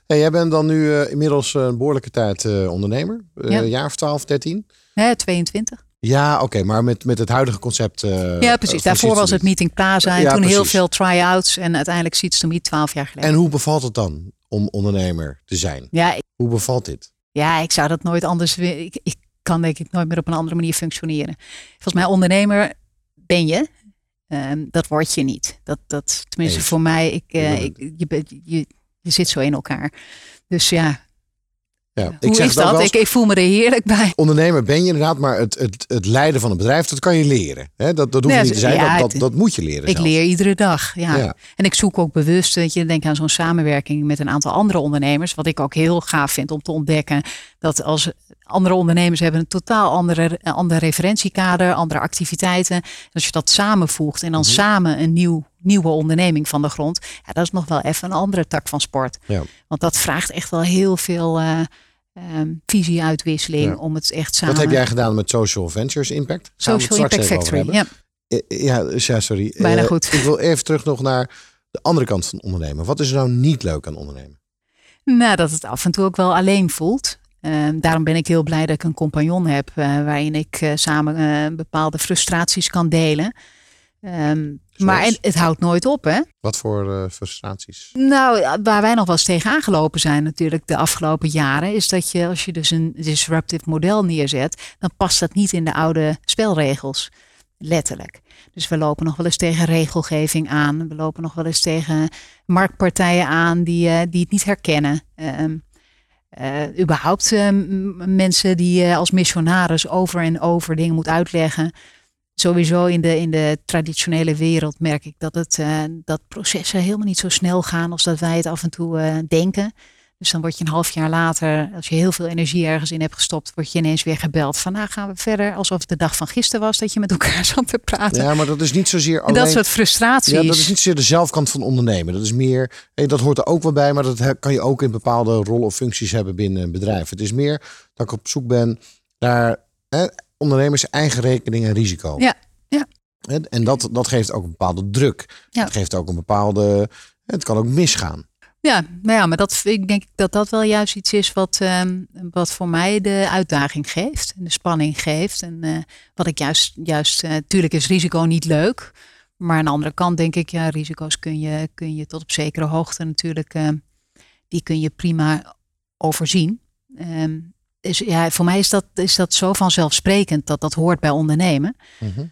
Hey, jij bent dan nu eh, inmiddels een behoorlijke tijd eh, ondernemer. Ja. Een jaar of 12, 13? Hè, 22. Ja, oké, maar met, met het huidige concept. Ja, precies. Daarvoor was het Meet. Meeting Plaza. En Ja, toen heel veel try-outs. En uiteindelijk Seeds to Meet 12 jaar geleden. En hoe bevalt het dan om ondernemer te zijn? Ja, ik, Hoe bevalt dit? ja, ik zou dat nooit anders willen. Ik, ik kan denk ik nooit meer op een andere manier functioneren. Volgens mij ondernemer ben je. Ehm, dat word je niet. Dat, dat, tenminste voor mij, ik, eh, Ik je, je, je zit zo in elkaar. Dus ja, Ja, hoe zeg is dat? Ik, ik voel me er heerlijk bij. Ondernemer ben je inderdaad, maar het, het, het leiden van een bedrijf, dat kan je leren. Hè? Dat, dat hoeft niet te zijn, ja, dat, dat, dat moet je leren Ik leer iedere dag. Ja. Ja. En ik zoek ook bewust, weet je, denk aan zo'n samenwerking met een aantal andere ondernemers. Wat ik ook heel gaaf vind om te ontdekken. Dat als andere ondernemers hebben een totaal andere, ander referentiekader, andere activiteiten. En als je dat samenvoegt en dan Mhm. samen een nieuw, nieuwe onderneming van de grond. Ja, dat is nog wel even een andere tak van sport. Ja. Want dat vraagt echt wel heel veel eh, ehm, visieuitwisseling Ja. om het echt samen. Wat heb jij gedaan met Social Ventures Impact? Social Impact Factory. Ja. Eh, Ja, dus ja, sorry. Bijna Eh, goed. Ik wil even terug nog naar de andere kant van ondernemen. Wat is er nou niet leuk aan ondernemen? Nou, dat het af en toe ook wel alleen voelt. Ehm, daarom ben ik heel blij dat ik een compagnon heb eh, waarin ik eh, samen eh, bepaalde frustraties kan delen. Ehm, maar en, het houdt nooit op, hè? Wat voor eh, frustraties? Nou, waar wij nog wel eens tegen aangelopen zijn natuurlijk de afgelopen jaren, is dat je als je dus een disruptive model neerzet, dan past dat niet in de oude spelregels. Letterlijk. Dus we lopen nog wel eens tegen regelgeving aan. We lopen nog wel eens tegen marktpartijen aan die, eh, die het niet herkennen. Ehm, eh, überhaupt eh, m- mensen die als missionaris over en over dingen moet uitleggen. Sowieso in de, in de traditionele wereld merk ik dat, het, eh, dat processen helemaal niet zo snel gaan als dat wij het af en toe eh, denken. Dus dan word je een half jaar later, als je heel veel energie ergens in hebt gestopt, word je ineens weer gebeld. Van nou gaan we verder, alsof het de dag van gisteren was dat je met elkaar *laughs* zat te praten. Ja, maar dat is niet zozeer en alleen... dat soort frustraties. Ja, dat is niet zozeer de zelfkant van ondernemen. Dat is meer, hey, dat hoort er ook wel bij, maar dat kan je ook in bepaalde rollen of functies hebben binnen een bedrijf. Het is meer dat ik op zoek ben naar ondernemers eigen rekening en risico. Ja, ja. En, dat, dat geeft ook een bepaalde druk. Ja. Het geeft ook een bepaalde. Het kan ook misgaan. Ja, nou ja, maar dat, ik denk dat dat wel juist iets is wat, ehm, wat voor mij de uitdaging geeft. En de spanning geeft. En eh, wat ik juist, juist eh, tuurlijk is risico niet leuk. Maar aan de andere kant denk ik, ja, risico's kun je, kun je tot op zekere hoogte natuurlijk, ehm, die kun je prima overzien. Ehm, dus ja, voor mij is dat, is dat zo vanzelfsprekend dat dat hoort bij ondernemen. Mhm.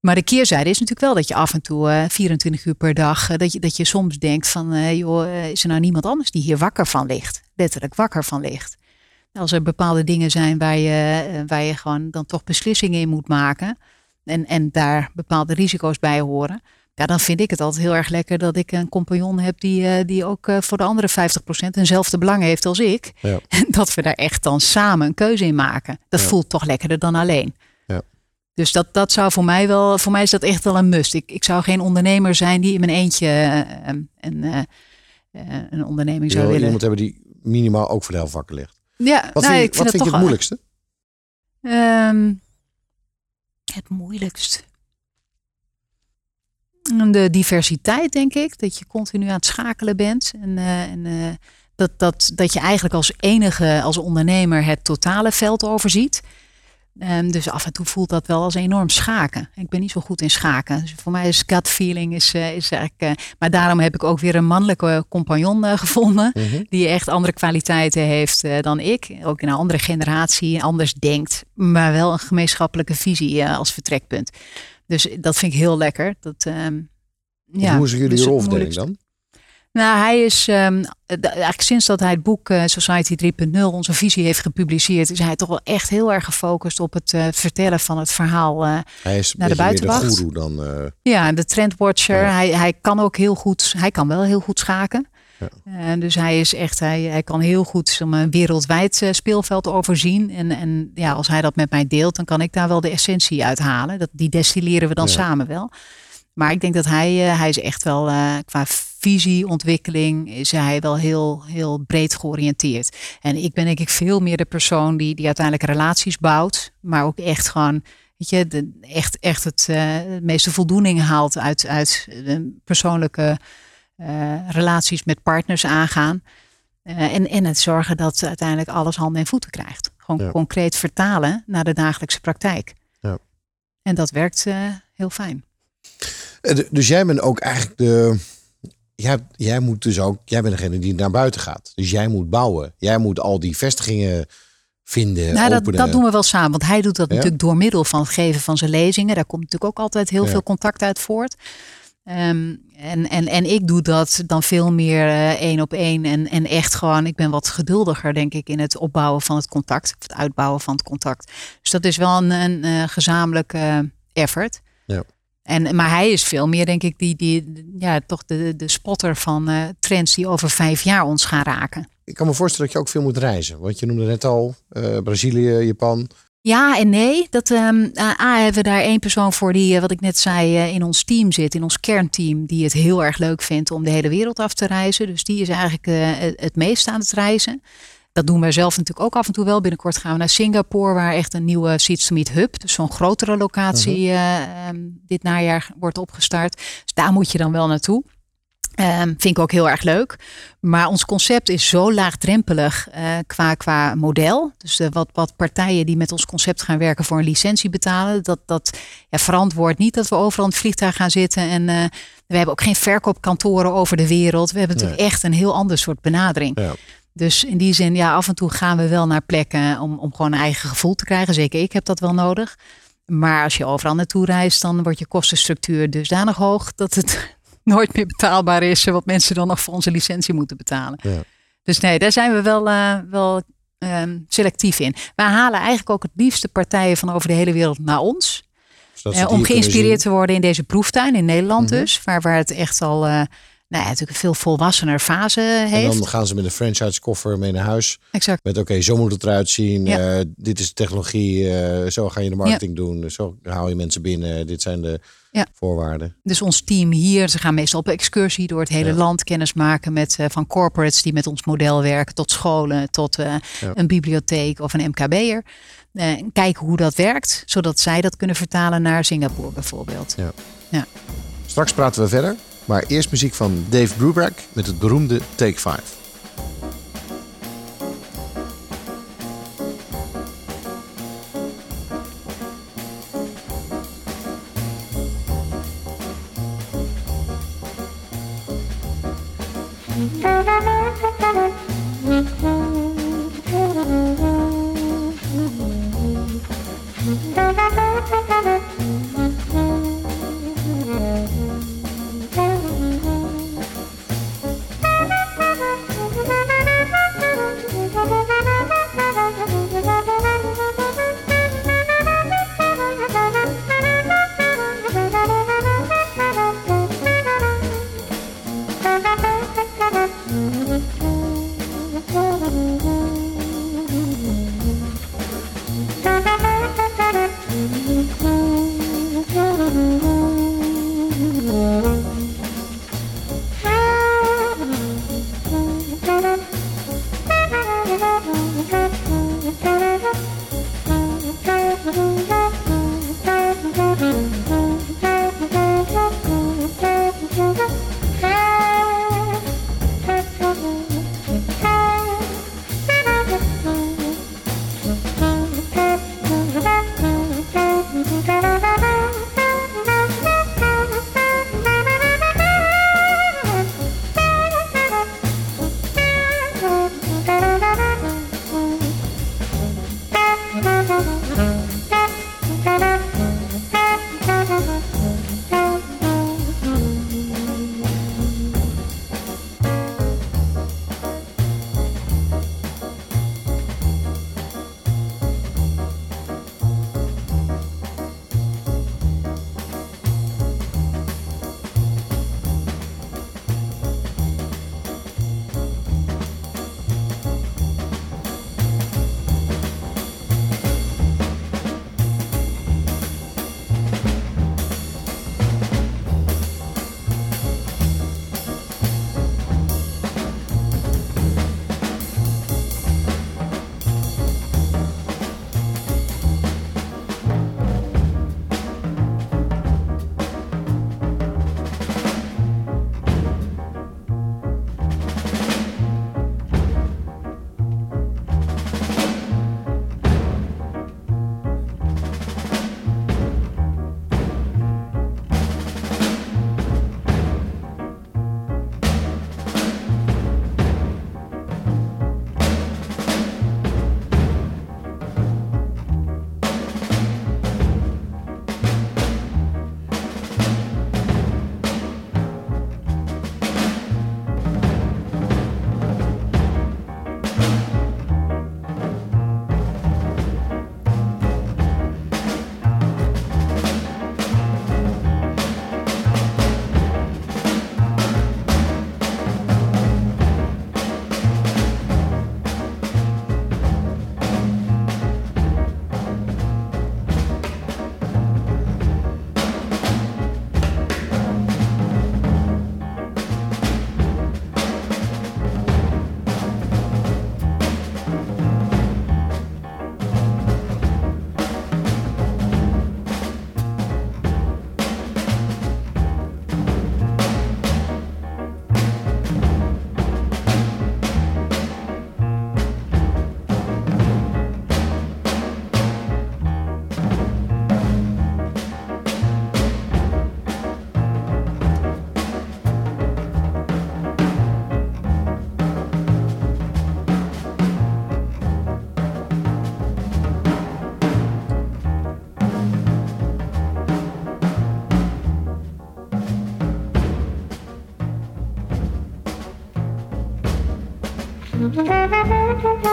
Maar de keerzijde is natuurlijk wel dat je af en toe eh 24 uur per dag, eh, dat, je, dat je soms denkt van, eh, joh, is er nou niemand anders die hier wakker van ligt? Letterlijk wakker van ligt. Als er bepaalde dingen zijn waar je, waar je gewoon dan toch beslissingen in moet maken en, en daar bepaalde risico's bij horen. Ja, dan vind ik het altijd heel erg lekker dat ik een compagnon heb die, eh, die ook eh, voor de andere 50% eenzelfde belang heeft als ik. Ja. En *laughs* dat we daar echt dan samen een keuze in maken. Dat Ja. voelt toch lekkerder dan alleen. Ja. Dus dat, dat zou voor mij wel, voor mij is dat echt wel een must. Ik, ik zou geen ondernemer zijn die in mijn eentje eh, een, een, een onderneming zou wil willen. iemand hebben die minimaal ook voor de helft wakker ligt. Ja, Wat nou, vind, je- ik wat vind je het moeilijkste? Ehm, het moeilijkst. De diversiteit, denk ik. Dat je continu aan het schakelen bent. En, eh, en eh, dat, dat, dat je eigenlijk als enige, als ondernemer, het totale veld overziet. Ehm, dus af en toe voelt dat wel als enorm schaken. Ik ben niet zo goed in schaken. Dus voor mij is gut feeling is, eh, is eigenlijk. maar daarom heb ik ook weer een mannelijke compagnon gevonden. Mhm. Die echt andere kwaliteiten heeft dan ik. Ook in een andere generatie, anders denkt. Maar wel een gemeenschappelijke visie als vertrekpunt. Dus dat vind ik heel lekker. Dat, ehm, ja, Hoe is jullie dus rolverdeling dan? nou, hij is ehm, eigenlijk sinds dat hij het boek eh, Society 3.0, onze visie, heeft gepubliceerd, is hij toch wel echt heel erg gefocust op het eh, vertellen van het verhaal. eh, Hij is Naar de beetje meer de buitenwacht. goeroe dan... ja, de trendwatcher. Ja. Hij, hij kan ook heel goed, hij kan wel heel goed schaken. Ja. Eh, dus hij is echt, hij, hij kan heel goed zo'n een wereldwijd eh, speelveld overzien. En, en ja, als hij dat met mij deelt, dan kan ik daar wel de essentie uithalen. Dat, die destilleren we dan Ja. samen wel. Maar ik denk dat hij, eh, hij is echt wel eh, qua visieontwikkeling is hij wel heel, heel breed georiënteerd. En ik ben denk ik veel meer de persoon die, die uiteindelijk relaties bouwt, maar ook echt gewoon weet je, de, echt, echt het de meeste voldoening haalt uit, uit eh, persoonlijke relaties met partners aangaan. Eh, en, en het zorgen dat uiteindelijk alles handen en voeten krijgt. Gewoon Ja. concreet vertalen naar de dagelijkse praktijk. Ja. En dat werkt eh, heel fijn. Eh, Dus jij bent ook eigenlijk de. Jij, jij moet dus ook. Jij bent degene die naar buiten gaat. Dus jij moet bouwen. Jij moet al die vestigingen vinden. Nou, dat, dat doen we wel samen. Want hij doet dat Ja? natuurlijk door middel van het geven van zijn lezingen. Daar komt natuurlijk ook altijd heel Ja. veel contact uit voort. Ehm, en, en, en ik doe dat dan veel meer eh, één op één. En, en echt gewoon, ik ben wat geduldiger, denk ik, in het opbouwen van het contact. Of het uitbouwen van het contact. Dus dat is wel een, een gezamenlijk eh, effort. Ja. En, maar hij is veel meer, denk ik, die, die, ja, toch de, de spotter van eh, trends die over vijf jaar ons gaan raken. Ik kan me voorstellen dat je ook veel moet reizen. Want je noemde net al Brazilië, Japan. Ja en nee. Dat, ehm, A, hebben we daar één persoon voor die, eh, wat ik net zei, eh, in ons team zit, in ons kernteam, die het heel erg leuk vindt om de hele wereld af te reizen. Dus die is eigenlijk eh, het- meest aan het reizen. Dat doen wij zelf natuurlijk ook af en toe wel. Binnenkort gaan we naar Singapore, waar echt een nieuwe Seeds to Meet Hub, dus zo'n grotere locatie, eh, ehm, dit najaar wordt opgestart. Dus daar moet je dan wel naartoe. Ehm, vind ik ook heel erg leuk. Maar ons concept is zo laagdrempelig eh, qua, qua model. Dus wat, wat partijen die met ons concept gaan werken voor een licentie betalen. Dat, dat ja, verantwoordt niet dat we overal in het vliegtuig gaan zitten. En eh, we hebben ook geen verkoopkantoren over de wereld. We hebben natuurlijk echt een heel ander soort benadering. Ja. Dus in die zin, ja, af en toe gaan we wel naar plekken om, om gewoon een eigen gevoel te krijgen. Zeker ik heb dat wel nodig. Maar als je overal naartoe reist, dan wordt je kostenstructuur dusdanig hoog dat het nooit meer betaalbaar is. Wat mensen dan nog voor onze licentie moeten betalen. Ja. Dus nee, daar zijn we wel, eh, wel ehm, selectief in. Wij halen eigenlijk ook het liefste partijen van over de hele wereld naar ons. Ze Eh, om geïnspireerd te worden in deze proeftuin in Nederland Mhm. dus. Waar, waar het echt al eh, nou ja, natuurlijk een veel volwassener fase En heeft. dan gaan ze met een franchise koffer mee naar huis. Exact. Met oké, zo moet het eruit zien. Ja. dit is de technologie. zo ga je de marketing doen. Zo haal je mensen binnen. Dit zijn de Ja. voorwaarden. Dus ons team hier, ze gaan meestal op excursie door het hele Ja. land kennis maken met eh, van corporates die met ons model werken, tot scholen, tot eh, Ja. een bibliotheek of een MKB'er. Eh, en kijken hoe dat werkt, zodat zij dat kunnen vertalen naar Singapore bijvoorbeeld. Straks praten we verder. Maar eerst muziek van Dave Brubeck met het beroemde Take 5. Thank you.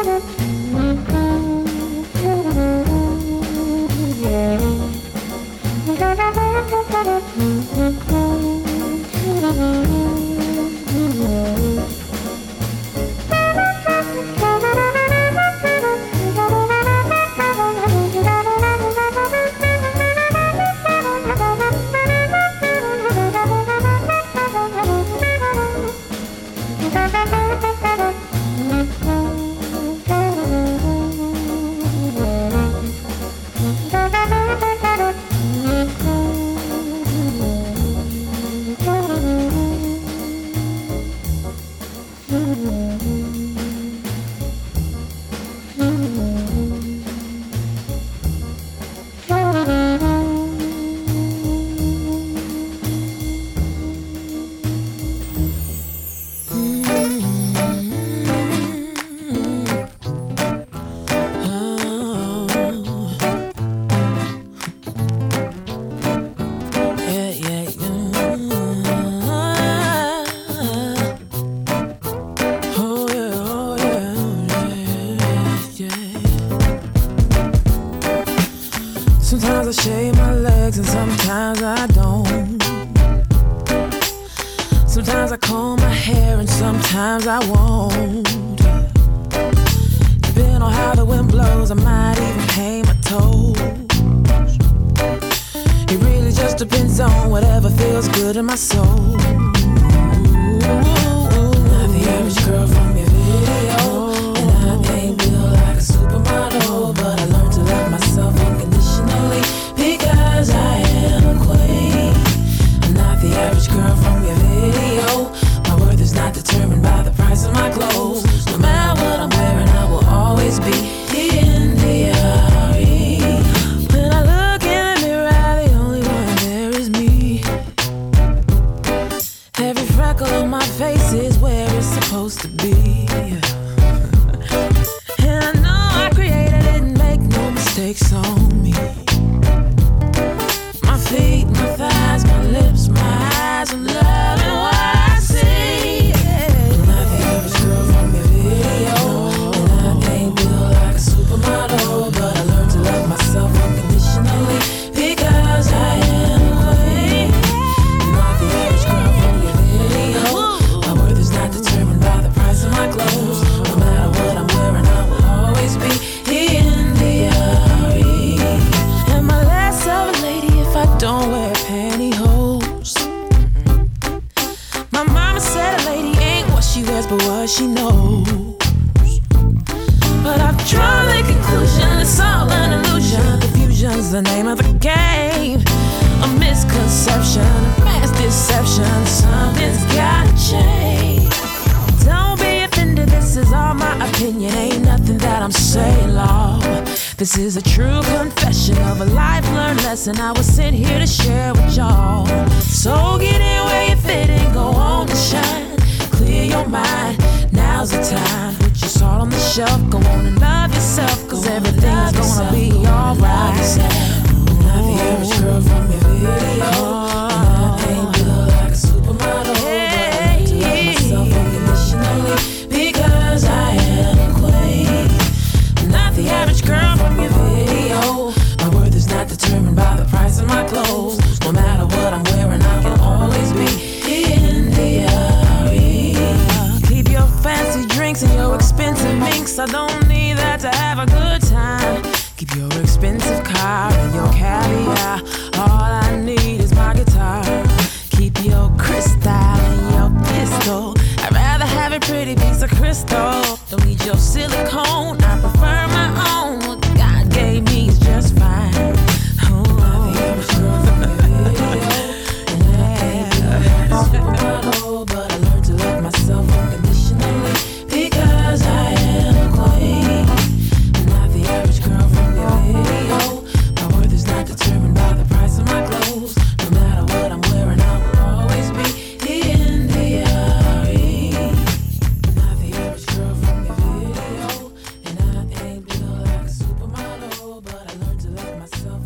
da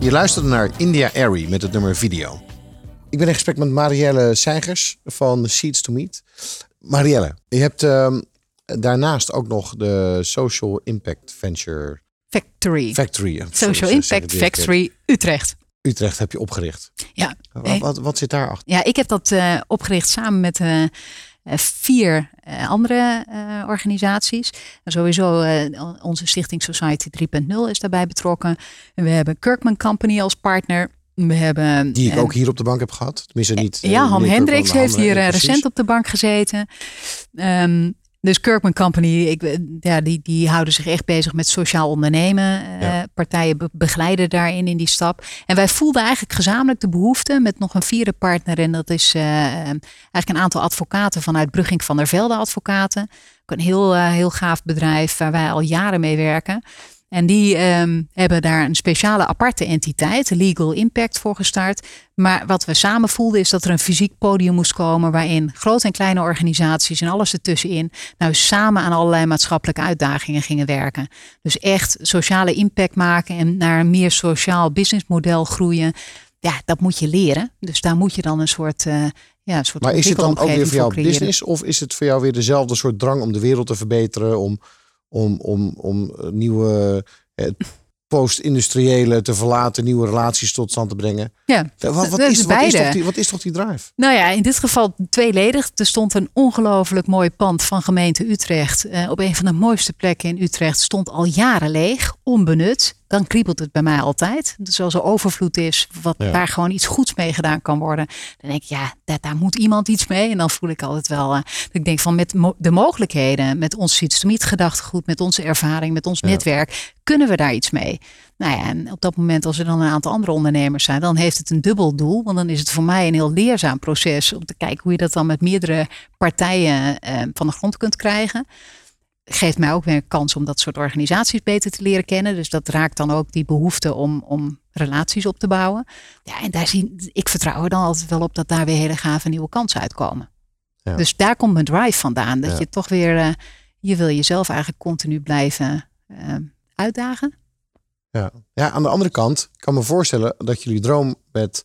Je luisterde naar India Airy met het nummer Video. Ik ben in gesprek met Marielle Seigers van Seeds to Meet. Marielle, je hebt ehm, daarnaast ook nog de Social Impact Venture Factory. Factory. Sorry, Social Impact. Factory Utrecht. Utrecht heb je opgericht. Ja. Wat, wat, wat zit daarachter? Ja, ik heb dat eh, opgericht samen met eh, eh, vier eh, andere eh, organisaties. En sowieso eh, onze stichting Society 3.0 is daarbij betrokken. En we hebben Kirkman Company als partner. We hebben, Die ik eh, ook hier op de bank heb gehad. Tenminste niet. eh, ja, meneer Hendricks heeft hier eh, eh, recent op de bank gezeten. Ehm, dus Kirkman Company, ik, eh, ja, die, die houden zich echt bezig met sociaal ondernemen. Eh. Partijen be- begeleiden daarin in die stap. En wij voelden eigenlijk gezamenlijk de behoefte met nog een vierde partner. En dat is eh, eigenlijk een aantal advocaten vanuit Brugging van der Velde Advocaten. Ook een heel, heel gaaf bedrijf waar wij al jaren mee werken. En die ehm, hebben daar een speciale aparte entiteit, Legal Impact, voor gestart. Maar wat we samen voelden is dat er een fysiek podium moest komen waarin grote en kleine organisaties en alles ertussenin nou samen aan allerlei maatschappelijke uitdagingen gingen werken. Dus echt sociale impact maken en naar een meer sociaal businessmodel groeien. Ja, dat moet je leren. Dus daar moet je dan een soort, eh ja, een soort Maar is het dan ook weer voor jou creëren. business? Of is het voor jou weer dezelfde soort drang om de wereld te verbeteren? Om, om, om, om eh, nieuwe eh, post-industriële te verlaten, nieuwe relaties tot stand te brengen? Ja, Wat, wat, dat is, is wat, is, toch die, wat is toch die drive? Nou ja, in dit geval tweeledig. Er stond een ongelooflijk mooi pand van gemeente Utrecht. eh, op een van de mooiste plekken in Utrecht. Stond al jaren leeg, onbenut. Dan kriebelt het bij mij altijd. Dus als er overvloed is, wat, Ja. waar gewoon iets goeds mee gedaan kan worden. Dan denk ik, ja, daar, daar moet iemand iets mee. En dan voel ik altijd wel, eh, dat ik denk van met mo- de mogelijkheden, met ons Sietsemiet gedachtegoed, met onze ervaring, met ons Ja. netwerk, kunnen we daar iets mee. Nou ja, en op dat moment, als er dan een aantal andere ondernemers zijn, dan heeft het een dubbel doel. Want dan is het voor mij een heel leerzaam proces om te kijken hoe je dat dan met meerdere partijen eh, van de grond kunt krijgen. Geeft mij ook weer een kans om dat soort organisaties beter te leren kennen. Dus dat raakt dan ook die behoefte om, om relaties op te bouwen. Ja, en daar zie ik vertrouw er dan altijd wel op dat daar weer hele gave nieuwe kansen uitkomen. Ja. Dus daar komt mijn drive vandaan. Dat Ja. je toch weer, eh, je wil jezelf eigenlijk continu blijven eh, uitdagen. Ja. ja, aan de andere kant, ik kan me voorstellen dat jullie droom met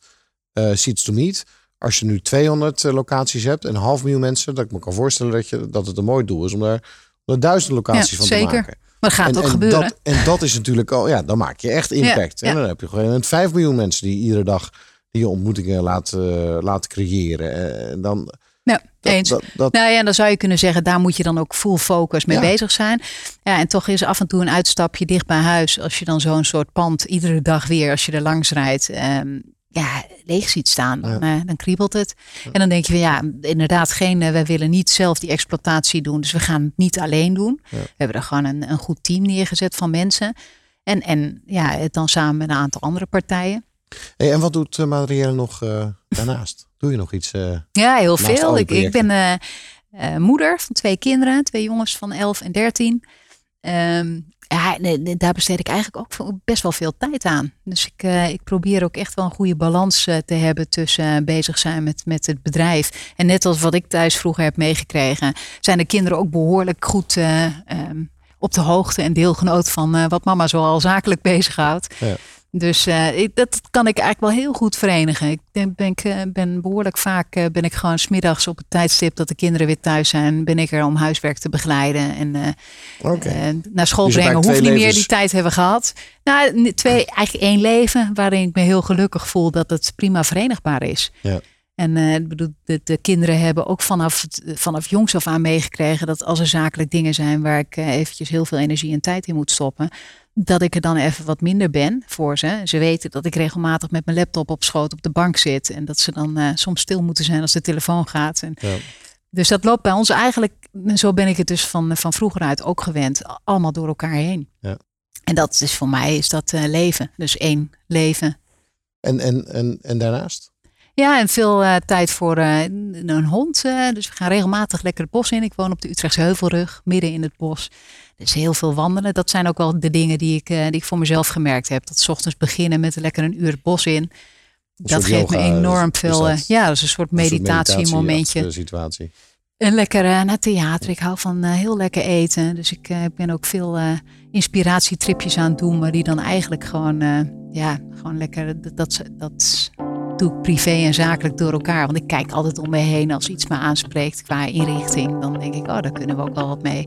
eh Seeds to Meet, als je nu 200 eh, locaties hebt en een half miljoen mensen, dat ik me kan voorstellen dat, je, dat het een mooi doel is om daar, er duizend locaties Ja, van zeker. te maken. Maar dat gaat en, ook en gebeuren. Dat, en dat is natuurlijk al, ja, dan maak je echt impact. Ja, En dan heb je gewoon een 5 miljoen mensen die iedere dag die je ontmoetingen laat, eh, laten creëren. En dan, Ja, dat, eens. dat, dat- Nou ja, en dan zou je kunnen zeggen, daar moet je dan ook full focus mee Ja. bezig zijn. Ja, en toch is af en toe een uitstapje dicht bij huis. Als je dan zo'n soort pand iedere dag weer, als je er langs rijdt, ehm, ja, leeg ziet staan, dan, eh, dan kriebelt het. En dan denk je van ja, inderdaad, geen, eh, wij willen niet zelf die exploitatie doen. Dus we gaan het niet alleen doen. We hebben er gewoon een, een goed team neergezet van mensen. En, en ja, het dan samen met een aantal andere partijen. Hey, en wat doet uh, Marielle nog daarnaast? *laughs* Doe je nog iets? Ja, heel veel. Ik, ik ben moeder van twee kinderen, twee jongens van 11 en 13. Ehm, ja, daar besteed ik eigenlijk ook best wel veel tijd aan. Dus ik, eh, ik probeer ook echt wel een goede balans eh, te hebben tussen eh, bezig zijn met, met het bedrijf. En net als wat ik thuis vroeger heb meegekregen, zijn de kinderen ook behoorlijk goed eh, ehm, op de hoogte en deelgenoot van wat mama zoal zakelijk *laughs* bezighoudt. Ja. Dus eh, ik, dat kan ik eigenlijk wel heel goed verenigen. Ik ben, eh, ben behoorlijk vaak eh, ben ik gewoon smiddags op het tijdstip dat de kinderen weer thuis zijn, ben ik er om huiswerk te begeleiden. En naar school Dus brengen hoeft niet meer. Die tijd hebben gehad. Nou, twee, eigenlijk één leven waarin ik me heel gelukkig voel dat het prima verenigbaar is. Ja. En ik bedoel, de, de kinderen hebben ook vanaf, vanaf jongs af aan meegekregen dat als er zakelijk dingen zijn waar ik eventjes heel veel energie en tijd in moet stoppen, dat ik er dan even wat minder ben voor ze. Ze weten dat ik regelmatig met mijn laptop op schoot op de bank zit en dat ze dan eh, soms stil moeten zijn als de telefoon gaat. En, Ja. Dus dat loopt bij ons eigenlijk, zo ben ik het dus van, van vroeger uit ook gewend, allemaal door elkaar heen. Ja. En dat is voor mij is dat eh, leven. Dus één leven. En, en, en, en daarnaast? Ja, en veel eh, tijd voor eh, een hond. eh, dus we gaan regelmatig lekker het bos in. Ik woon op de Utrechtse Heuvelrug, midden in het bos. Dus heel veel wandelen. Dat zijn ook wel de dingen die ik, eh, die ik voor mezelf gemerkt heb. Dat 's ochtends beginnen met lekker een uur het bos in. Dat geeft me yoga, enorm is veel. dat? eh, ja, dat is een soort meditatiemomentje. meditatie- situatie. En lekker eh, naar theater. Ik hou van eh, heel lekker eten. Dus ik eh, ben ook veel eh, inspiratietripjes aan het doen. Maar die dan eigenlijk gewoon, eh, ja, gewoon lekker dat, dat, dat doe ik privé en zakelijk door elkaar. Want ik kijk altijd om me heen als iets me aanspreekt qua inrichting. Dan denk ik, oh, daar kunnen we ook wel wat mee.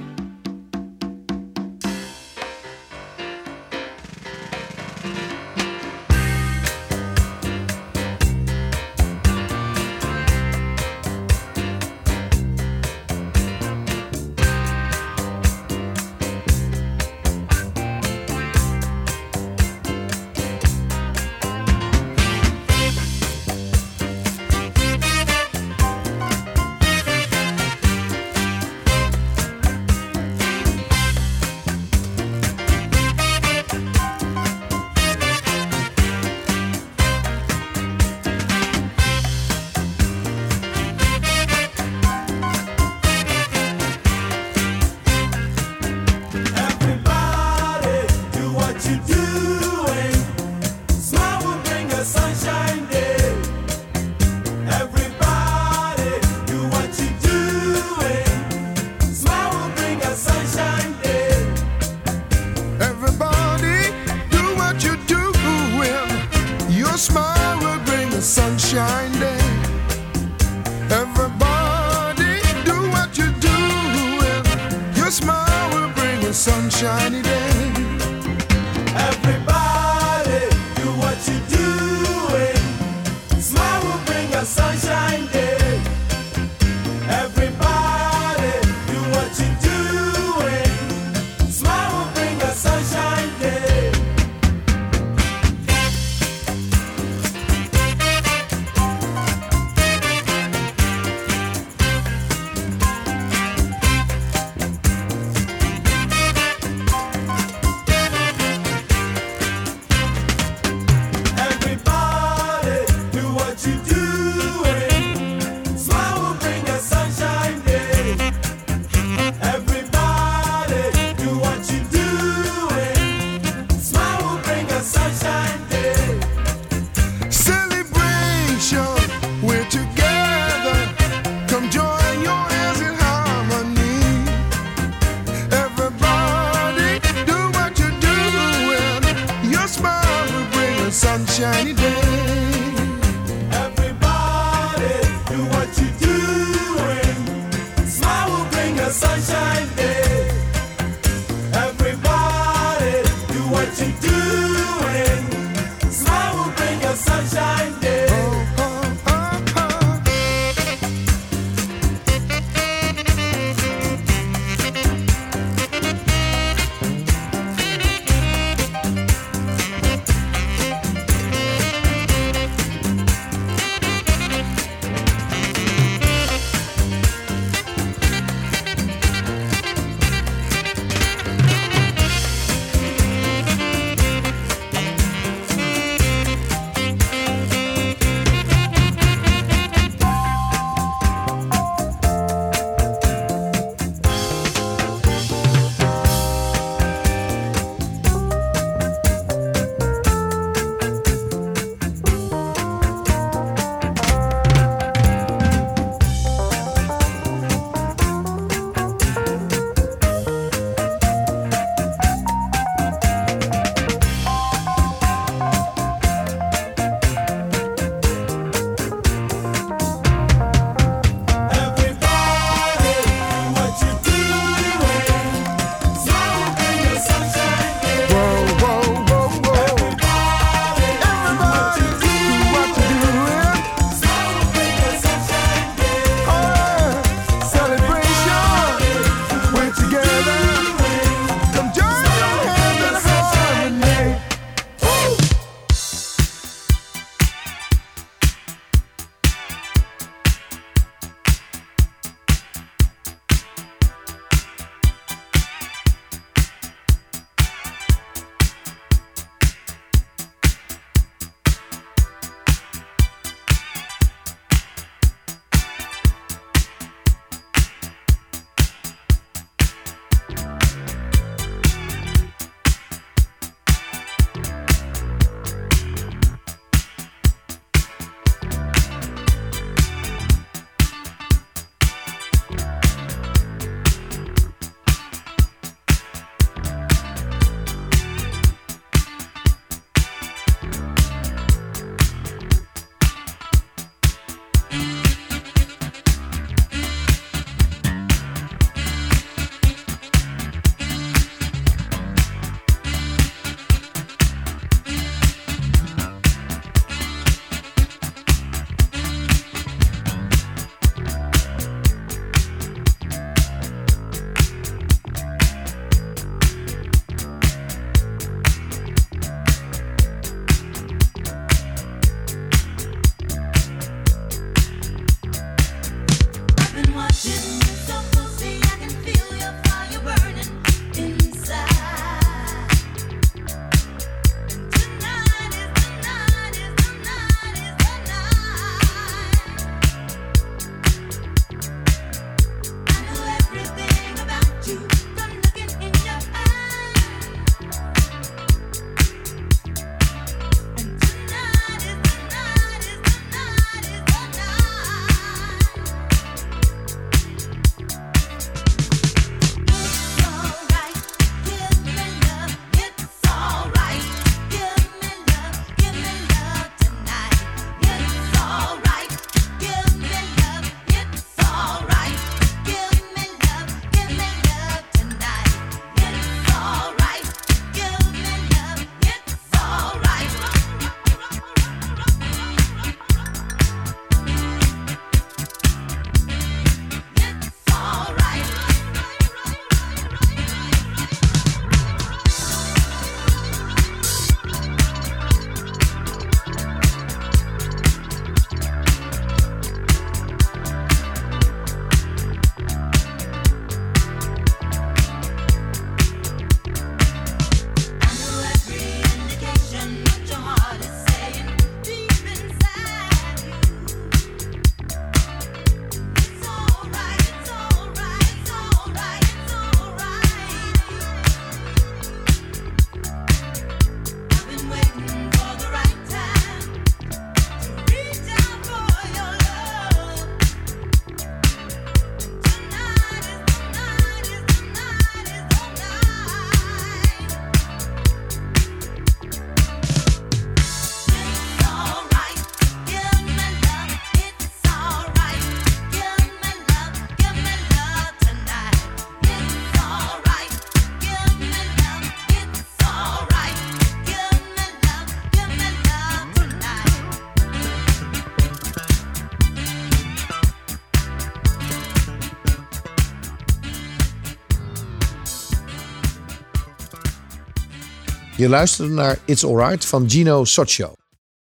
Je luistert naar It's Alright van Gino Socio.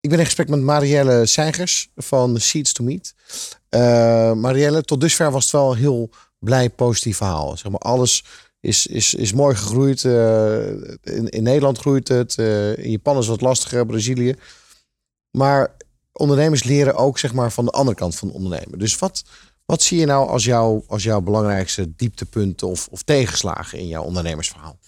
Ik ben in gesprek met Marielle Seigers van Seeds to Meet. Eh, Marielle, tot dusver was het wel een heel blij, positief verhaal. Zeg maar, alles is, is, is mooi gegroeid. Eh, in, in Nederland groeit het. eh, in Japan is het wat lastiger, Brazilië. Maar ondernemers leren ook zeg maar, van de andere kant van ondernemen. Dus wat, wat zie je nou als, jouw als jouw belangrijkste dieptepunten of, of tegenslagen in jouw ondernemersverhaal?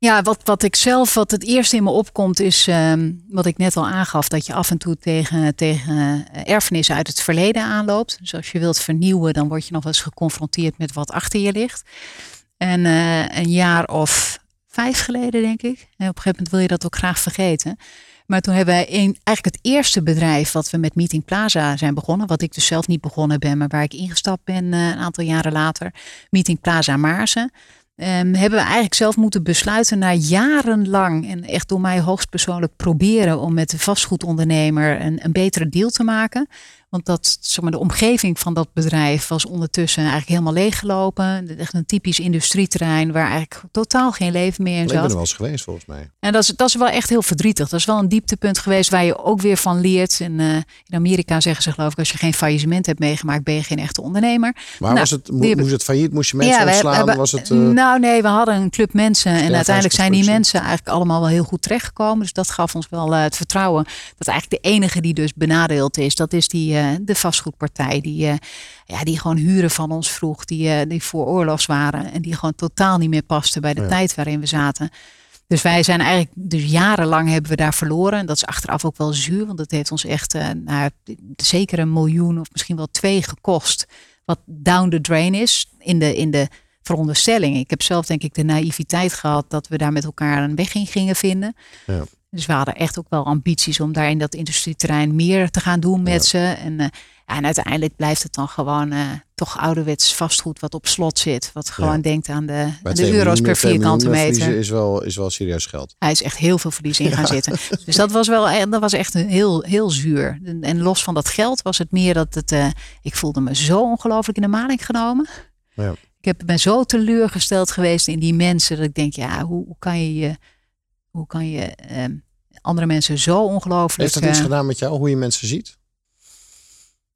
Ja, wat, wat ik zelf, wat het eerste in me opkomt, is ehm, wat ik net al aangaf, dat je af en toe tegen, tegen eh, erfenissen uit het verleden aanloopt. Dus als je wilt vernieuwen, dan word je nog eens geconfronteerd met wat achter je ligt. En eh, een jaar of vijf geleden, denk ik. En op een gegeven moment wil je dat ook graag vergeten. Maar toen hebben wij eigenlijk het eerste bedrijf wat we met Meeting Plaza zijn begonnen. Wat ik dus zelf niet begonnen ben, maar waar ik ingestapt ben eh, een aantal jaren later. Meeting Plaza Maarsen. Ehm, hebben we eigenlijk zelf moeten besluiten na jarenlang en echt door mij hoogstpersoonlijk proberen om met de vastgoedondernemer een, een betere deal te maken. Want dat, zeg maar, de omgeving van dat bedrijf was ondertussen eigenlijk helemaal leeggelopen. Echt een typisch industrieterrein waar eigenlijk totaal geen leven meer in Ik ben er zat. wel eens geweest volgens mij. En dat is, dat is wel echt heel verdrietig. Dat is wel een dieptepunt geweest waar je ook weer van leert. En, eh, in Amerika zeggen ze geloof ik, als je geen faillissement hebt meegemaakt, ben je geen echte ondernemer. Maar Nou, was het, mo- moest het failliet? Moest je mensen we ontslaan? hebben- was het, eh, Nou nee, we hadden een club mensen. En uiteindelijk zijn die mensen eigenlijk allemaal wel heel goed terechtgekomen. Dus dat gaf ons wel eh, het vertrouwen. Dat eigenlijk de enige die dus benadeeld is, dat is die, eh, de vastgoedpartij. Die, eh, ja, die gewoon huren van ons vroeg. Die, eh, die voor oorlogs waren. En die gewoon totaal niet meer pasten bij de Ja. tijd waarin we zaten. Dus wij zijn eigenlijk, dus jarenlang hebben we daar verloren. En dat is achteraf ook wel zuur, want dat heeft ons echt nou, zeker een miljoen of misschien wel twee gekost. Wat down the drain is in de, in de veronderstelling. Ik heb zelf denk ik de naïviteit gehad dat we daar met elkaar een weg in gingen vinden. Ja. Dus we hadden echt ook wel ambities om daar in dat industrieterrein meer te gaan doen met ze. En, eh, en uiteindelijk blijft het dan gewoon eh, toch ouderwets vastgoed wat op slot zit. Wat gewoon Ja. denkt aan de, aan de euro's per vierkante meter. Is wel, is wel serieus geld. Hij is echt heel veel verlies in *laughs* gaan zitten. Dus dat was wel eh, dat was echt heel, heel zuur. En, en los van dat geld was het meer dat het. ik voelde me zo ongelooflijk in de maling genomen. Ja. Ik heb, ben zo teleurgesteld geweest in die mensen. Dat ik denk, ja, hoe, hoe kan je je. Hoe kan je ehm, andere mensen zo ongelooflijk. Heeft dat iets eh, gedaan met jou, hoe je mensen ziet?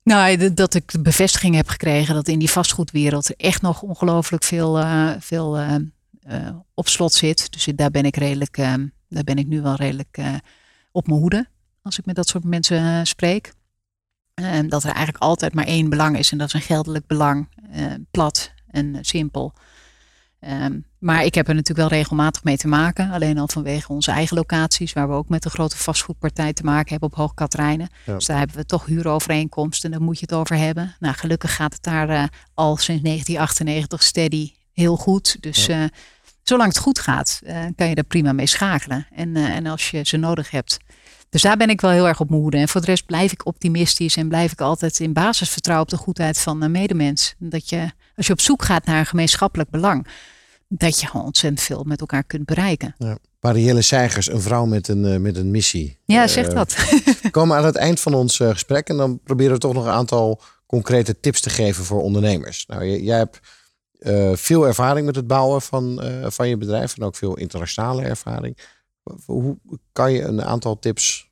nou, dat ik de bevestiging heb gekregen dat in die vastgoedwereld er echt nog ongelooflijk veel, eh, veel eh, eh, op slot zit. Dus daar ben ik redelijk, eh, daar ben ik nu wel redelijk op mijn hoede als ik met dat soort mensen spreek. En dat er eigenlijk altijd maar één belang is en dat is een geldelijk belang, plat en simpel. Ehm, maar ik heb er natuurlijk wel regelmatig mee te maken. Alleen al vanwege onze eigen locaties, waar we ook met een grote vastgoedpartij te maken hebben op Hoog Katrijnen. Ja. Dus daar hebben we toch huurovereenkomsten, daar moet je het over hebben. Nou, gelukkig gaat het daar eh, al sinds 1998 steady heel goed. Dus eh, zolang het goed gaat, eh, kan je daar prima mee schakelen. En, en als je ze nodig hebt. Dus daar ben ik wel heel erg op mijn hoede. En voor de rest blijf ik optimistisch en blijf ik altijd in basis vertrouwen op de goedheid van een medemens. Dat je, als je op zoek gaat naar een gemeenschappelijk belang, dat je gewoon ontzettend veel met elkaar kunt bereiken. Ja. Marielle Seigers, een vrouw met een, eh, met een missie. Ja, Eh, zeg dat. *laughs* We komen aan het eind van ons eh, gesprek en dan proberen we toch nog een aantal concrete tips te geven voor ondernemers. Nou, jij hebt veel ervaring met het bouwen van, van je bedrijf en ook veel internationale ervaring. Hoe kan je een aantal tips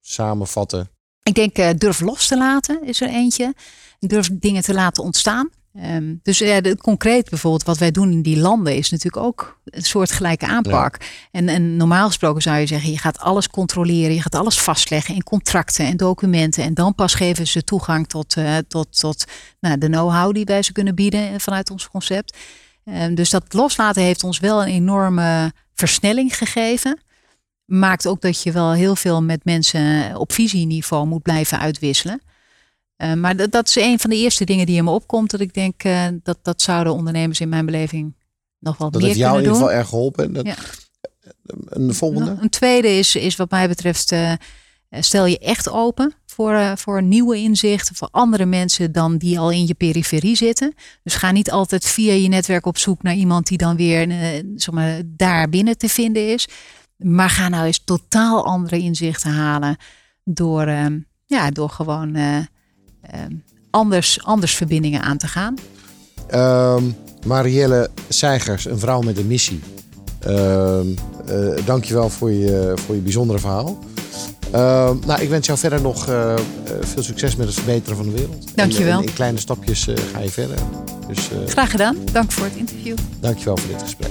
samenvatten? Ik denk uh, durf los te laten is er eentje. Durf dingen te laten ontstaan. Um, dus ja, de, concreet bijvoorbeeld wat wij doen in die landen is natuurlijk ook een soort gelijke aanpak. Ja. En, en, normaal gesproken zou je zeggen, je gaat alles controleren, je gaat alles vastleggen in contracten en documenten. En dan pas geven ze toegang tot, uh, tot, tot nou, de know-how die wij ze kunnen bieden vanuit ons concept. Um, dus dat loslaten heeft ons wel een enorme versnelling gegeven. Maakt ook dat je wel heel veel met mensen op visieniveau moet blijven uitwisselen. Uh, maar dat, dat, is een van de eerste dingen die in me opkomt. Dat ik denk uh, dat dat zouden ondernemers in mijn beleving nog wel dat meer heeft jou kunnen in doen. ieder geval erg geholpen. Dat, ja. Een volgende? Een tweede is, is wat mij betreft, uh, stel je echt open voor, voor nieuwe inzichten, voor andere mensen dan die al in je periferie zitten. Dus ga niet altijd via je netwerk op zoek naar iemand die dan weer zeg maar, daar binnen te vinden is. Maar ga nou eens totaal andere inzichten halen door, ja, door gewoon anders, anders verbindingen aan te gaan. Um, Marielle Seigers, een vrouw met een missie. Um, eh dankjewel voor je, voor je bijzondere verhaal. Nou, ik wens jou verder nog eh, eh, veel succes met het verbeteren van de wereld. Dankjewel. En, en in kleine stapjes eh, ga je verder. Dus eh, Graag gedaan. Dank voor het interview. dankjewel voor dit gesprek.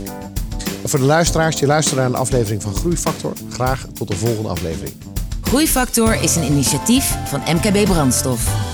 En voor de luisteraars die luisteren naar een aflevering van Groeifactor, graag tot de volgende aflevering. Groeifactor is een initiatief van MKB Brandstof.